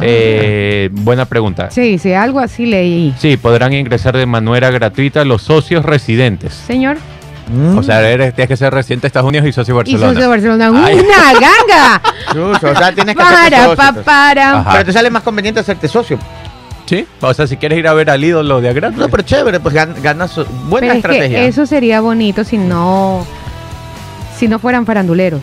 Eh, buena pregunta. Sí, sí, algo así leí. Sí, podrán ingresar de manera gratuita los socios residentes. Señor. O sea, eres, tienes que ser residente de Estados Unidos y socio de Barcelona. Y socio de Barcelona. ¡Una ganga! [laughs] o sea, tienes que para, pa, para. Pero te sale más conveniente hacerte socio. Sí, o sea, si quieres ir a ver al ídolo de Agra. No, pero chévere, pues ganas buena estrategia. eso sería bonito si no, si no fueran faranduleros.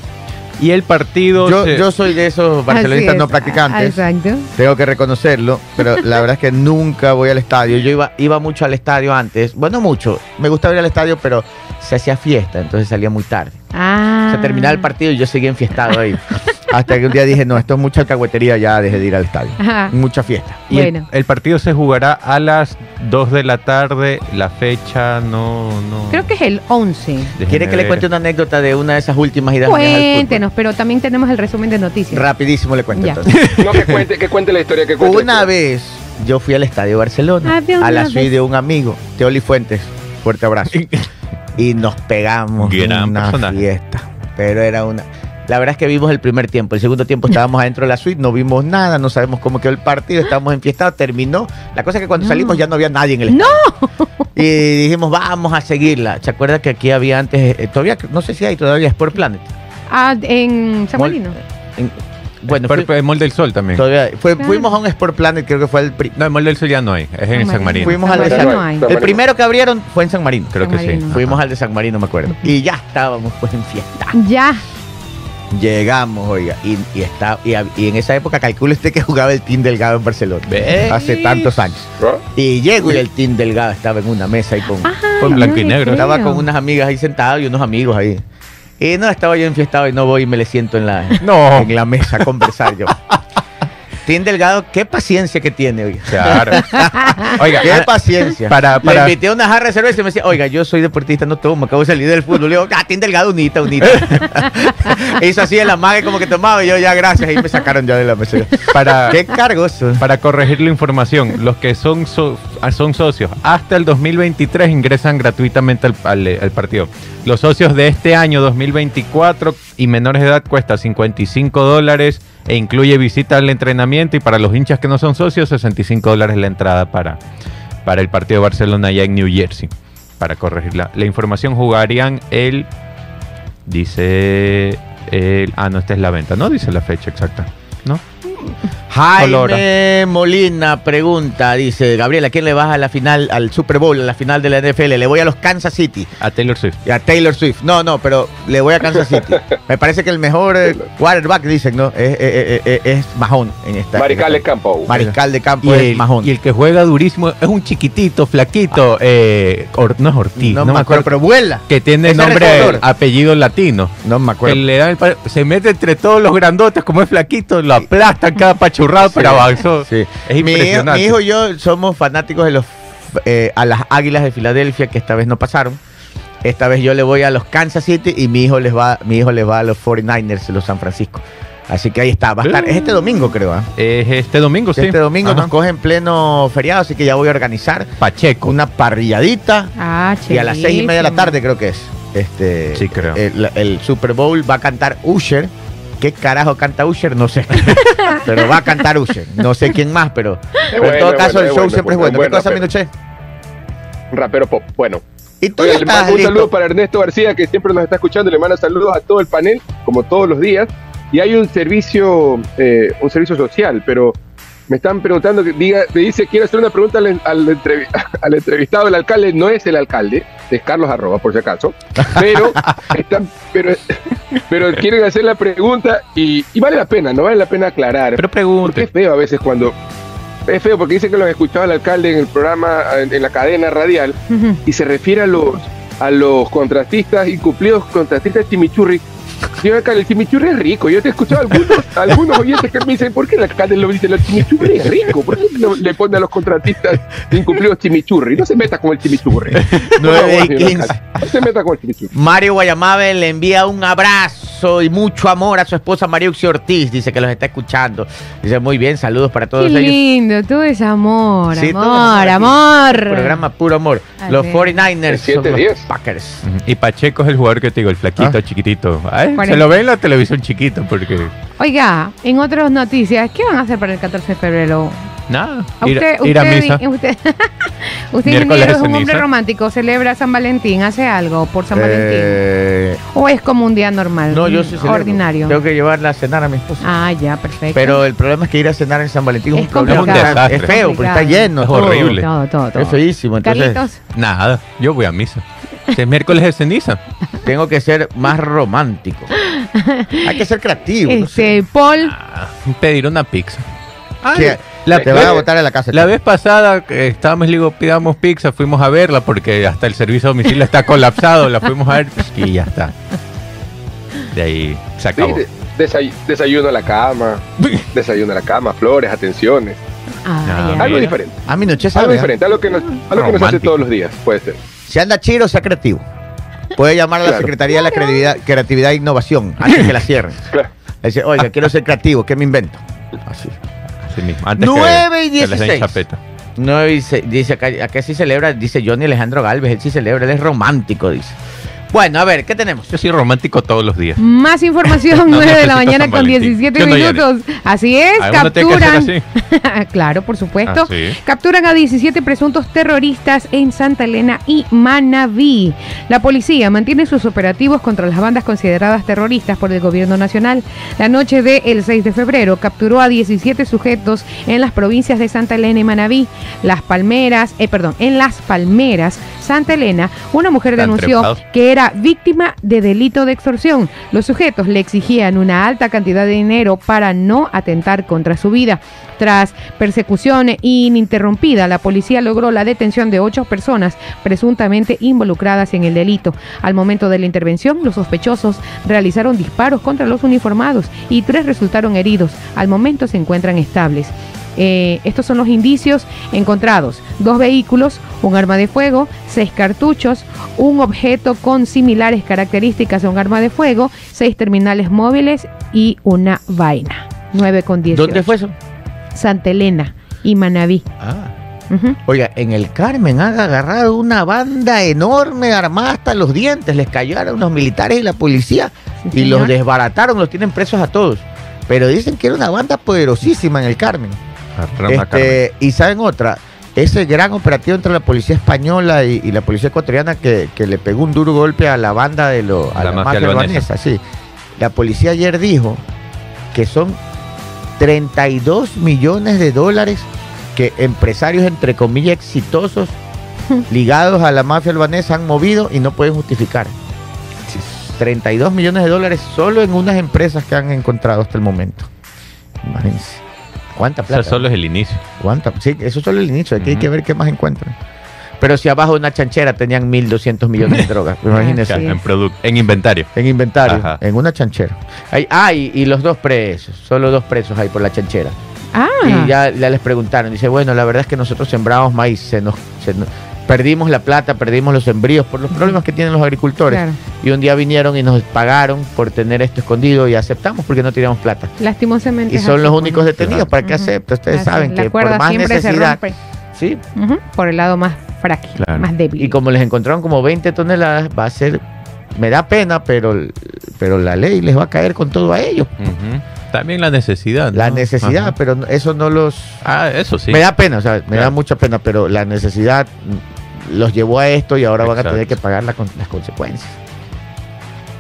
Y el partido. Yo, yo soy de esos barcelonistas no practicantes. Exacto. Tengo que reconocerlo, pero la verdad es que nunca voy al estadio. Yo iba, iba mucho al estadio antes. Bueno, mucho. Me gustaba ir al estadio, pero se hacía fiesta, entonces salía muy tarde. Ah. Se terminaba el partido y yo seguía enfiestado ahí. [laughs] Hasta que un día dije, no, esto es mucha alcahuetería, ya dejé de ir al estadio. Mucha fiesta. Y bueno. el, partido se jugará a las 2 de la tarde. La fecha no. no... Creo que es el 11. ¿Quiere que le cuente una anécdota de una de esas últimas ideas? Cuéntenos, pero también tenemos el resumen de noticias. Rapidísimo le cuento entonces. no, que cuente, que cuente la historia. Que cuente una vez yo fui al estadio Barcelona, ah, a la suite de un amigo, Teoli Fuentes. Fuerte abrazo. [laughs] y nos pegamos una fiesta. Pero era una. La verdad es que vimos el primer tiempo. El segundo tiempo estábamos [laughs] adentro de la suite, no vimos nada, no sabemos cómo quedó el partido, estábamos enfiestados, terminó. La cosa es que cuando salimos ya no había nadie en el estadio. ¡No! Y dijimos, vamos a seguirla. ¿Se acuerda que aquí había antes, eh, todavía, no sé si hay todavía Sport Planet? Ah, en San Marino. Bueno, fue, el Mall del Sol también. Fuimos a un Sport Planet, creo que fue el... No, el Mall del Sol ya no hay, es en San Marino. Fuimos al de San El primero que abrieron fue en San Marino. Creo que sí. Fuimos al de San Marino, me acuerdo. Y ya estábamos pues en fiesta. Ya. Llegamos, oiga, y, está, y, en esa época calcule usted que jugaba el Team Delgado en Barcelona. Hace tantos años. Y llego y el Team Delgado estaba en una mesa ahí con, con blanco y negro. Estaba con unas amigas ahí sentadas y unos amigos ahí. Y no, estaba yo enfiestado y no voy y me le siento en la, en la mesa a conversar yo. [laughs] Tim Delgado, qué paciencia que tiene, oiga. [laughs] Claro. [laughs] oiga, qué ah, paciencia. Para, para... Le invité a una jarra de cerveza y me decía, oiga, yo soy deportista, no tomo, acabo de salir del fútbol. Le digo, ah, Tim Delgado, unita, unita. [laughs] Hizo así en la mague como que tomaba y yo, ya, gracias. Y me sacaron ya de la mesa. Para, qué cargoso. Para corregir la información, los que son, son socios hasta el 2023 ingresan gratuitamente al, al partido. Los socios de este año 2024 y menores de edad cuesta 55 dólares e incluye visita al entrenamiento y para los hinchas que no son socios 65 dólares la entrada para, para el partido de Barcelona allá en New Jersey. Para corregirla. La información jugarían el... Dice... Ah, no, esta es la venta, ¿no? Dice la fecha exacta, ¿no? Jaime Molina pregunta, dice, Gabriela, ¿a quién le vas a la final, al Super Bowl, a la final de la NFL? Le voy a los Kansas City. A Taylor Swift. A Taylor Swift. No, no, pero le voy a Kansas City. [laughs] Me parece que el mejor eh, quarterback, dicen, ¿no? Es, es, es, es Mahón en esta. Mariscal de campo. Mariscal de campo es Mahón. Y el que juega durísimo es un chiquitito, flaquito, eh, no es Ortiz. No, me acuerdo, pero vuela. Que tiene nombre, apellido latino. No me acuerdo. se mete entre todos los grandotes, como es flaquito, lo aplastan cada pachurrado, pero avanzó. Sí. Es impresionante. Mi hijo, y yo somos fanáticos de los eh, a las Águilas de Filadelfia, que esta vez no pasaron. Esta vez yo le voy a los Kansas City y mi hijo les va, mi hijo les va a los 49ers, los San Francisco. Así que ahí está. Va a estar, es este domingo, creo. ¿ah? Es este domingo, sí. Este domingo nos coge en pleno feriado, así que ya voy a organizar. Pacheco. Una parrilladita. Ah, y a las seis y media de la tarde, creo que es. Este, sí, creo. el Super Bowl va a cantar Usher ¿Qué carajo canta Usher? No sé. [laughs] pero va a cantar Usher. No sé quién más, pero, en todo caso el show siempre es bueno. ¿Qué cosa, Minuche? Un rapero pop. Bueno. ¿Y tú un saludo para Ernesto García, que siempre nos está escuchando. Le manda saludos a todo el panel, como todos los días. Y hay un servicio, eh, un servicio social, pero me están preguntando, que diga, me dice, quiero hacer una pregunta al, [laughs] al, entrevistado, el alcalde no es el alcalde, es Carlos Arroba, por si acaso, pero, [laughs] están, pero, pero quieren hacer la pregunta y, vale la pena, no vale la pena aclarar. Pero pregunte. es feo a veces cuando... Es feo porque dicen que lo han escuchado al alcalde en el programa, en, la cadena radial, y se refiere a los, a los contratistas, incumplidos contratistas chimichurri, Señor alcalde, el chimichurri es rico. Yo te he escuchado algunos, algunos oyentes que me dicen, ¿por qué el alcalde lo dice? El chimichurri es rico. ¿Por qué le pone a los contratistas incumplidos chimichurri? No se meta con el chimichurri. [laughs] 9 y 15. No se meta con el chimichurri. Mario Guayamabe le envía un abrazo y mucho amor a su esposa María Uxi Ortiz. Dice que los está escuchando. Dice, muy bien, saludos para todos Qué lindo, todo es amor, amor, amor. Programa puro amor. Los 49ers son los Packers. Y Pacheco es el jugador que te digo, el flaquito, ah. chiquitito. Se lo ve en la televisión chiquito porque... Oiga, en otras noticias, ¿qué van a hacer para el 14 de febrero? Nada, ir, usted, a misa. Usted, [laughs] usted es un hombre romántico, celebra San Valentín, hace algo por San eh, Valentín. ¿O es como un día normal? No, yo sí Ordinario. Tengo que llevarla a cenar a mi esposa. Ah, ya, perfecto. Pero el problema es que ir a cenar en San Valentín es, un problema. Es, feo, porque está lleno. Es horrible. Todo, todo, todo. Es feísimo. Entonces, Nada, yo voy a misa. es miércoles de ceniza. [laughs] Tengo que ser más romántico. [laughs] Hay que ser creativo. Este, Paul. Ah, pedir una pizza. La, te van a botar en la casa. La vez pasada estábamos, digo, pidamos pizza, fuimos a verla porque hasta el servicio de domicilio está colapsado, la fuimos a ver y ya está. De ahí se acabó. desayuno a la cama, [laughs] desayuno a la cama, flores, atenciones. Ah, algo diferente. A mi noche Algo diferente, algo que nos, algo que nos hace todos los días, puede ser. Si anda chido, sea creativo. Puede llamar a la Secretaría de la Creatividad, Creatividad e Innovación antes que la cierren. [laughs] Claro. Dice, oiga, quiero ser creativo, ¿qué me invento? Así. Así mismo. Antes 9 y 16. 9 y dice acá, acá sí celebra, dice Johnny Alejandro Galvez, él sí celebra, él es romántico, dice. Bueno, a ver, ¿qué tenemos? Yo soy romántico todos los días. Más información, [laughs] 9 de la mañana con 17 minutos. Así es, capturan. [laughs] claro, por supuesto. Ah, capturan a 17 presuntos terroristas en Santa Elena y Manabí. La policía mantiene sus operativos contra las bandas consideradas terroristas por el gobierno nacional. La noche del 6 de febrero capturó a 17 sujetos en las provincias de Santa Elena y Manabí. Las Palmeras, eh, perdón, en Las Palmeras, Santa Elena, una mujer denunció que era víctima de delito de extorsión. Los sujetos le exigían una alta cantidad de dinero para no atentar contra su vida. Tras persecución ininterrumpida, la policía logró la detención de ocho personas presuntamente involucradas en el delito. Al momento de la intervención, los sospechosos realizaron disparos contra los uniformados y tres resultaron heridos. Al momento se encuentran estables. Eh, estos son los indicios encontrados. Dos vehículos, un arma de fuego, seis cartuchos, un objeto con similares características a un arma de fuego, seis terminales móviles y una vaina. 9 con 10. ¿Dónde fue eso? Santa Elena y Manabí. Ah. Oiga, en el Carmen han agarrado una banda enorme armada hasta los dientes. Les cayeron los militares y la policía y los desbarataron, los tienen presos a todos. Pero dicen que era una banda poderosísima en el Carmen. Este, y saben otra, ese gran operativo entre la policía española y, la policía ecuatoriana que, le pegó un duro golpe a la banda de lo, a la, mafia, albanesa. Sí. La policía ayer dijo que son 32 millones de dólares que empresarios entre comillas exitosos [laughs] ligados a la mafia albanesa han movido y no pueden justificar. 32 millones de dólares solo en unas empresas que han encontrado hasta el momento. Imagínense. ¿Cuánta plata? Eso solo es el inicio. ¿Cuánta? Sí, eso solo es el inicio. Aquí hay que ver qué más encuentran. Pero si abajo de una chanchera tenían 1.200 millones de drogas, [laughs] imagínense. En, en inventario. En inventario, en una chanchera. ah, y, los dos presos, solo dos presos hay por la chanchera. Ah. Y ya, les preguntaron, dice, bueno, la verdad es que nosotros sembramos maíz, se nos, perdimos la plata, perdimos los sembríos por los problemas que tienen los agricultores. Y un día vinieron y nos pagaron por tener esto escondido y aceptamos porque no teníamos plata. Lastimosamente. Y son los únicos detenidos. ¿Para qué acepta? Ustedes saben que por más necesidad. Sí. Por el lado más frágil, más débil. Y como les encontraron como 20 toneladas, va a ser. Me da pena, pero, pero la ley les va a caer con todo a ellos. También la necesidad. La necesidad, pero eso no los. Ah, eso sí. Me da pena, o sea, me da mucha pena, pero la necesidad los llevó a esto y ahora van a tener que pagar las consecuencias.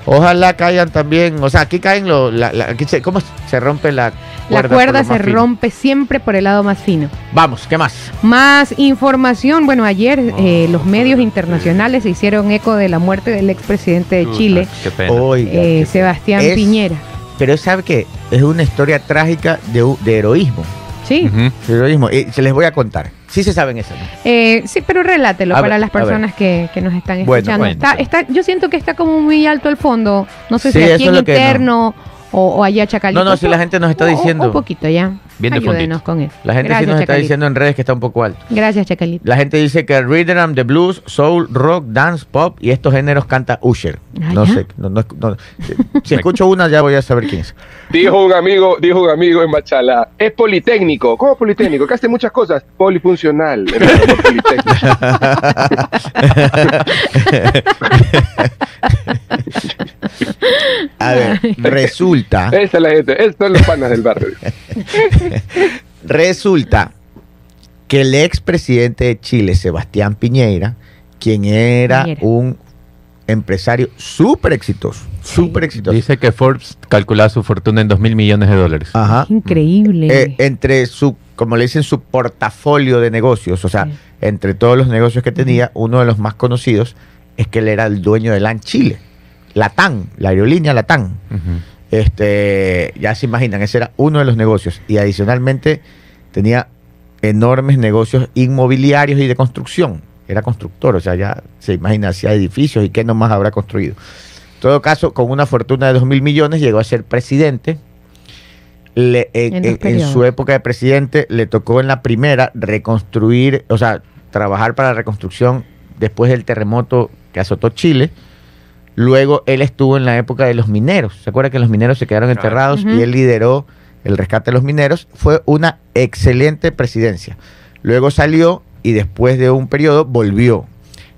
Ojalá caigan también, o sea, aquí caen lo, aquí se, ¿cómo se rompe la cuerda? La cuerda se rompe siempre por el lado más fino. Vamos, ¿qué más? Más información. Bueno, ayer eh, los medios internacionales se hicieron eco de la muerte del expresidente de Chile, eh, Sebastián Piñera. Pero sabe que es una historia trágica de, heroísmo. Sí. De heroísmo. Y se les voy a contar. Sí se saben eso. Eh, sí, pero relátelo para las personas que, nos están escuchando. está, está, yo siento que está como muy alto el fondo. No sé si aquí en interno o, allá Chacalito. No, no, si la gente nos está diciendo. Un poquito ya. Bien Ayúdenos con eso. La gente sí nos está diciendo en redes que está un poco alto. Gracias, Chacalito. La gente dice que rhythm, the blues, soul, rock, dance, pop y estos géneros canta Usher. Ah, no sé. si escucho una ya voy a saber quién es. Dijo un amigo, dijo un amigo en Machala, es politécnico. ¿Cómo politécnico? Que hace muchas cosas. Polifuncional. [laughs] [laughs] A ver, [laughs] resulta. Esa es la gente, estos son los panas del barrio. [laughs] resulta que el expresidente de Chile, Sebastián Piñera, quien era un empresario súper exitoso, súper exitoso. Dice que Forbes calculaba su fortuna en 2 mil millones de dólares. Ajá. Increíble. Eh, entre su, como le dicen, su portafolio de negocios, o sea, entre todos los negocios que tenía, uno de los más conocidos es que él era el dueño de LAN Chile. Latán, la aerolínea Latán. Este, ya se imaginan, ese era uno de los negocios. Y adicionalmente tenía enormes negocios inmobiliarios y de construcción. Era constructor, o sea, ya se imagina, hacía edificios y qué nomás habrá construido. todo caso, con una fortuna de 2 mil millones, llegó a ser presidente. en, su época de presidente le tocó en la primera reconstruir, o sea, trabajar para la reconstrucción después del terremoto que azotó Chile. Luego él estuvo en la época de los mineros. ¿Se acuerda que los mineros se quedaron enterrados y él lideró el rescate de los mineros? Fue una excelente presidencia. Luego salió y después de un periodo volvió.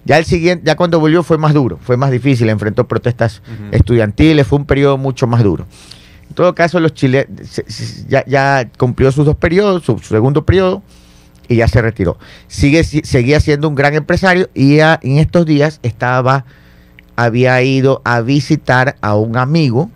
Ya el siguiente, ya cuando volvió fue más duro, fue más difícil, enfrentó protestas estudiantiles, fue un periodo mucho más duro. En todo caso, los chilenos ya, cumplió sus dos periodos, su, segundo periodo, y ya se retiró. Sigue, seguía siendo un gran empresario y ya en estos días estaba, había ido a visitar a un amigo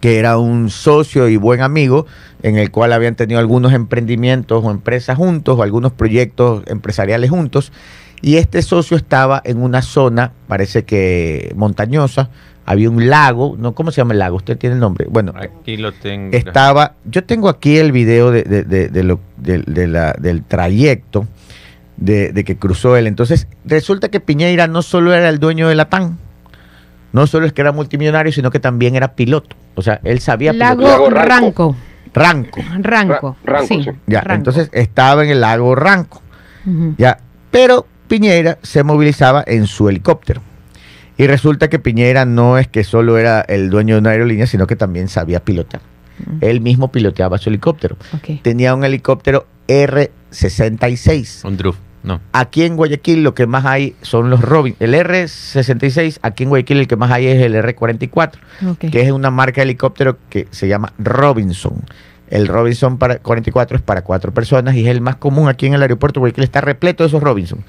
que era un socio y buen amigo, en el cual habían tenido algunos emprendimientos o empresas juntos o algunos proyectos empresariales juntos. Y este socio estaba en una zona, parece que montañosa, había un lago, ¿no? ¿Cómo se llama el lago? Usted tiene el nombre. Bueno, aquí lo tengo. Estaba, yo tengo aquí el video de, de, lo, del trayecto de, que cruzó él. Entonces, resulta que Piñeira no solo era el dueño de la TAN, no solo es que era multimillonario, sino que también era piloto. O sea, él sabía Lago Ranco. Ranco. Ranco. sí. Ya, entonces estaba en el lago Ranco. Ya, pero Piñera se movilizaba en su helicóptero. Y resulta que Piñera no es que solo era el dueño de una aerolínea, sino que también sabía pilotar. Él mismo piloteaba su helicóptero. Tenía un helicóptero R-66. Un Druf, no. Aquí en Guayaquil lo que más hay son los Robin. El R-66, aquí en Guayaquil el que más hay es el R-44, que es una marca de helicóptero que se llama Robinson. El Robinson para 44 es para cuatro personas y es el más común aquí en el aeropuerto de Guayaquil. Está repleto de esos Robinson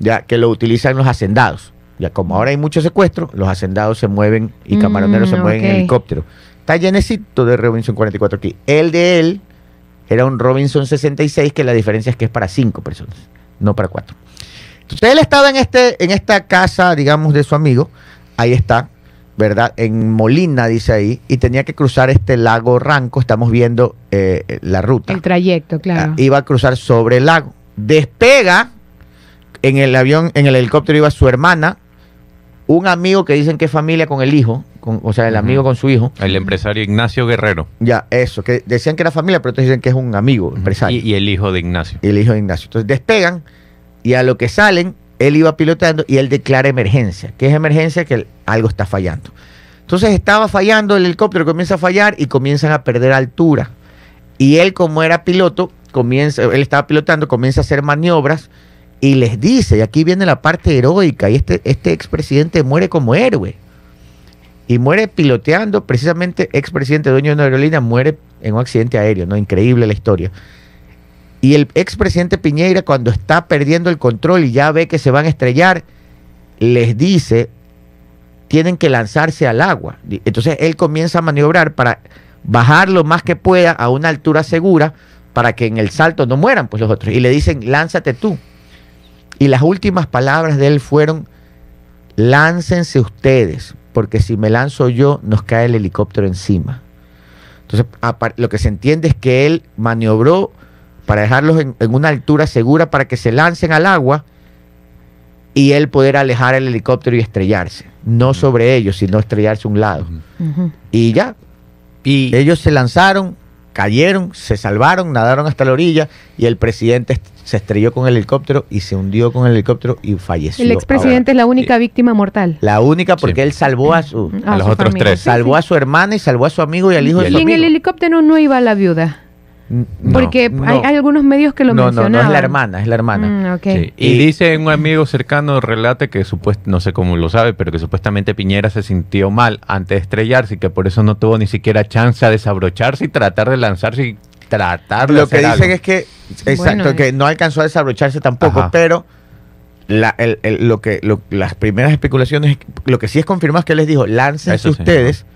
ya que lo utilizan los hacendados. Ya como ahora hay mucho secuestro, los hacendados se mueven y mm, camaroneros se mueven en helicóptero. Está llenecito de Robinson 44 aquí. El de él era un Robinson 66, que la diferencia es que es para cinco personas, no para cuatro. Entonces él estaba en, este, en esta casa, digamos, de su amigo. Ahí está, ¿verdad? En Molina, dice ahí, y tenía que cruzar este lago Ranco. Estamos viendo eh, la ruta. El trayecto, claro. Ah, iba a cruzar sobre el lago. Despega en el avión, en el helicóptero iba su hermana, un amigo que dicen que es familia con el hijo, con, o sea, el amigo con su hijo. El empresario Ignacio Guerrero. Ya, eso, que decían que era familia, pero entonces dicen que es un amigo empresario. Y, el hijo de Ignacio. Y el hijo de Ignacio. Entonces despegan y a lo que salen, él iba pilotando y él declara emergencia. ¿Qué es emergencia? Que algo está fallando. Entonces estaba fallando, el helicóptero comienza a fallar y comienzan a perder altura. Y él, como era piloto, comienza, él estaba pilotando, comienza a hacer maniobras y les dice, y aquí viene la parte heroica, y este, este expresidente muere como héroe. Y muere piloteando, precisamente expresidente dueño de una aerolínea, muere en un accidente aéreo, ¿no? Increíble la historia. Y el expresidente Piñeira, cuando está perdiendo el control y ya ve que se van a estrellar, les dice, tienen que lanzarse al agua. Entonces él comienza a maniobrar para bajar lo más que pueda a una altura segura para que en el salto no mueran pues los otros. Y le dicen, lánzate tú. Y las últimas palabras de él fueron, láncense ustedes, porque si me lanzo yo, nos cae el helicóptero encima. Entonces, lo que se entiende es que él maniobró para dejarlos en, una altura segura para que se lancen al agua y él poder alejar el helicóptero y estrellarse. No sobre ellos, sino estrellarse a un lado. Y ya. Y ellos se lanzaron, cayeron, se salvaron, nadaron hasta la orilla y el presidente se estrelló con el helicóptero y se hundió con el helicóptero y falleció. El expresidente es la única víctima mortal. La única porque él salvó a su a, los otros tres. Salvó a su hermana y salvó a su amigo y al hijo de su amigo. Y en el helicóptero no iba la viuda. Porque hay, algunos medios que lo no, mencionaban. No, no, es la hermana, es la hermana. Mm, y, dice un amigo cercano, relate que supuestamente, no sé cómo lo sabe, pero que supuestamente Piñera se sintió mal antes de estrellarse y que por eso no tuvo ni siquiera chance a desabrocharse y tratar de lanzarse y tratar Lo que dicen es que, exacto, que no alcanzó a desabrocharse tampoco, pero lo que las primeras especulaciones, lo que sí es confirmado es que les dijo, láncense ustedes,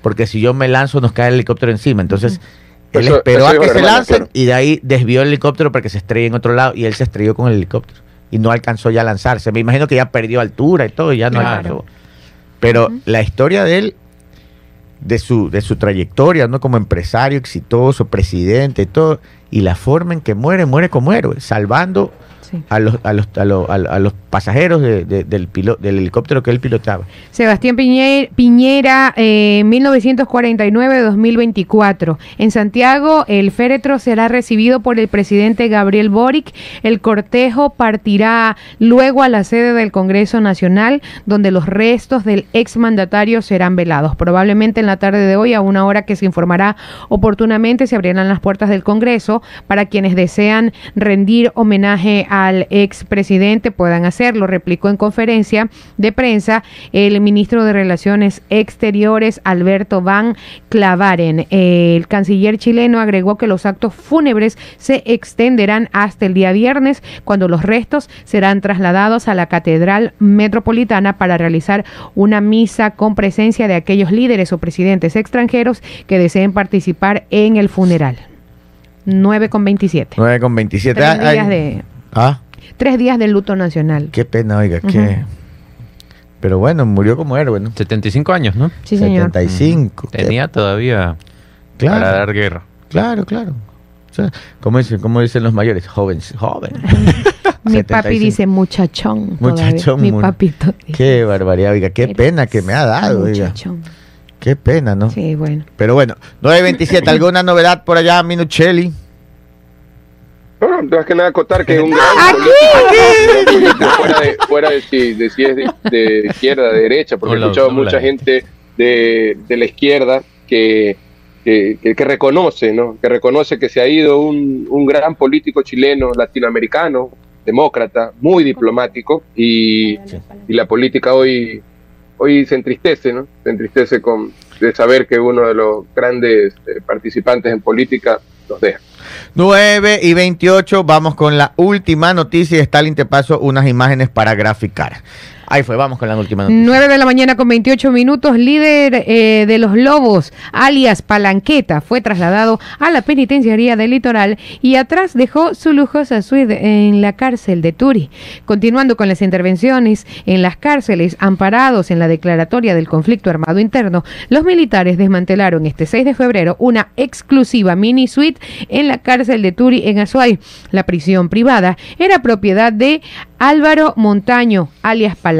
porque si yo me lanzo nos cae el helicóptero encima. Entonces, él esperó a que se lancen y de ahí desvió el helicóptero para que se estrelle en otro lado y él se estrelló con el helicóptero y no alcanzó ya a lanzarse. Me imagino que ya perdió altura y todo y ya no alcanzó. Pero la historia de él de su, de su trayectoria, ¿no? Como empresario exitoso, presidente, todo, y la forma en que muere, muere como héroe, salvando a, los, a, los, a, los, a, los, pasajeros del, del helicóptero que él pilotaba. Sebastián Piñera, 1949-2024. Eh, en Santiago, el féretro será recibido por el presidente Gabriel Boric. El cortejo partirá luego a la sede del Congreso Nacional, donde los restos del exmandatario serán velados. Probablemente en la tarde de hoy, a una hora que se informará oportunamente, se abrirán las puertas del Congreso para quienes desean rendir homenaje al expresidente puedan hacer lo replicó en conferencia de prensa el ministro de Relaciones Exteriores, Alberto Van Clavaren. El canciller chileno agregó que los actos fúnebres se extenderán hasta el día viernes, cuando los restos serán trasladados a la Catedral Metropolitana para realizar una misa con presencia de aquellos líderes o presidentes extranjeros que deseen participar en el funeral. 9 con 27. 9 con 27. días de... ¿Ah? Tres días de luto nacional. Qué pena, oiga, qué... Pero bueno, murió como héroe, ¿no? 75 años, ¿no? Sí, señor. 75. Tenía todavía claro, para dar guerra. Claro, claro. como, dicen, como dicen los mayores, joven, joven. [laughs] mi papi dice muchachón. Muchachón. Mi papito. Qué barbaridad, oiga, qué pena que me ha dado, muchachón. Qué pena, ¿no? Sí, bueno. Pero bueno, 9.27, [laughs] ¿alguna novedad por allá, Minuchelli? No, no, más que nada acotar que es un [laughs] gran... [laughs] fuera de, fuera de, si, de si es de, izquierda, de derecha, porque he escuchado mucha gente de, de la izquierda que, que, que, reconoce, ¿no? Que reconoce que se ha ido un, un gran político chileno, latinoamericano, demócrata, muy diplomático, y, y la política hoy, hoy se entristece, ¿no? Se entristece con de saber que uno de los grandes eh, participantes en política nos deja. 9 y 28, vamos con la última noticia y Stalin te paso unas imágenes para graficar. Ahí fue, vamos con la última noticia. 9 de la mañana con 28 minutos, líder eh, de los Lobos, alias Palanqueta, fue trasladado a la penitenciaría del litoral y atrás dejó su lujosa suite en la cárcel de Turi. Continuando con las intervenciones en las cárceles amparados en la declaratoria del conflicto armado interno, los militares desmantelaron este 6 de febrero una exclusiva mini suite en la cárcel de Turi en Azuay. La prisión privada era propiedad de Álvaro Montaño, alias Palanqueta,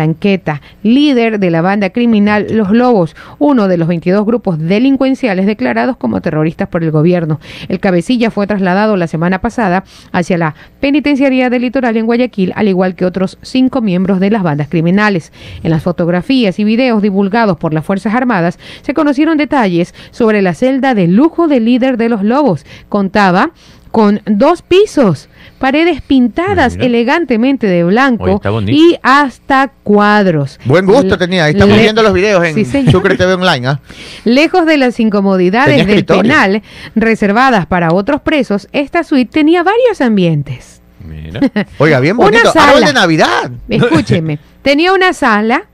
líder de la banda criminal Los Lobos, uno de los 22 grupos delincuenciales declarados como terroristas por el gobierno. El cabecilla fue trasladado la semana pasada hacia la penitenciaría del litoral en Guayaquil, al igual que otros cinco miembros de las bandas criminales. En las fotografías y videos divulgados por las Fuerzas Armadas se conocieron detalles sobre la celda de lujo del líder de Los Lobos. Contaba con dos pisos, paredes pintadas elegantemente de blanco y hasta cuadros. Buen gusto tenía, ahí estamos viendo los videos en Sucre TV Online. ¿ah? Lejos de las incomodidades del penal reservadas para otros presos, esta suite tenía varios ambientes. Mira. [laughs] Oiga, bien bonito, una sala, de Navidad. Escúcheme, [laughs] tenía una sala,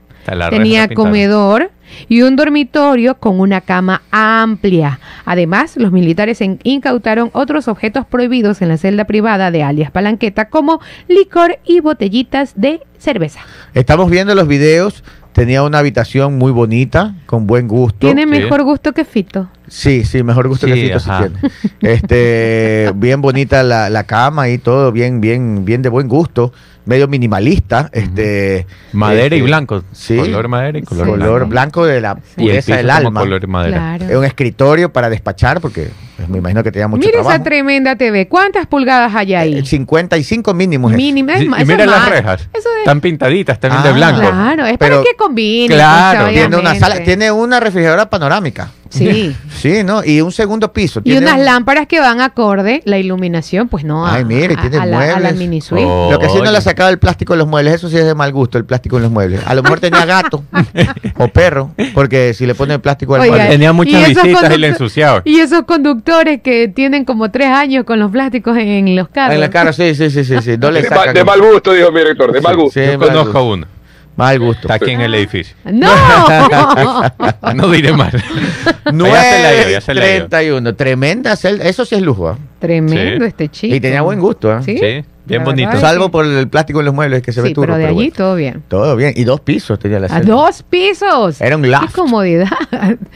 tenía comedor, y un dormitorio con una cama amplia. Además, los militares incautaron otros objetos prohibidos en la celda privada de alias Palanqueta como licor y botellitas de cerveza. Estamos viendo los videos. Tenía una habitación muy bonita, con buen gusto. Tiene mejor gusto que Fito. Sí, sí, mejor gusto que Fito sí tiene. Este, [laughs] bien bonita la, la cama y todo, bien, bien, bien de buen gusto medio minimalista. este Madera y este, blanco. Sí. Color madera y color, color blanco. de la pureza del alma. Color madera. Es un escritorio para despachar porque pues, me imagino que tenía mucho Mira esa tremenda TV. ¿Cuántas pulgadas hay ahí? 55 mínimos. Mínimos. Y, mira las rejas. Están pintaditas también de ah, blanco. Claro, es para que combine. Claro, pues, tiene una sala, tiene una refrigeradora panorámica. Sí. [laughs] Sí, ¿no? Y un segundo piso. Y unas lámparas que van acorde, la iluminación, pues no. Ay, mire, tiene muebles. mini Lo que sí no le ha sacado el plástico de los muebles, eso sí es de mal gusto, el plástico en los muebles. A lo mejor tenía gato [laughs] o perro, porque si le pone plástico al mueble. Tenía muchas visitas y le ensuciaba. Y esos conductores que tienen como tres años con los plásticos en, los carros. En la cara, sí, sí, sí, sí. sí. No le de, mal, de, mal gusto, dijo mi director, de mal gusto. Yo conozco uno. Mal gusto. Está aquí en el edificio. ¡No! [laughs] no diré mal. 9.31. Tremenda celda. Eso sí es lujo. ¿eh? Tremendo este chico. Y tenía buen gusto. ¿eh? Sí. sí. Bien bonito. Salvo por el plástico en los muebles que se ve turro. pero de allí todo bien. Todo bien. Y dos pisos tenía la celda. dos pisos! Era un loft. ¡Qué comodidad!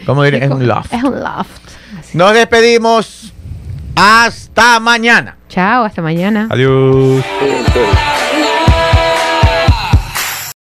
¿Cómo diré? Es un loft. Es un loft. Nos despedimos. Hasta mañana. Chao, hasta mañana. Adiós.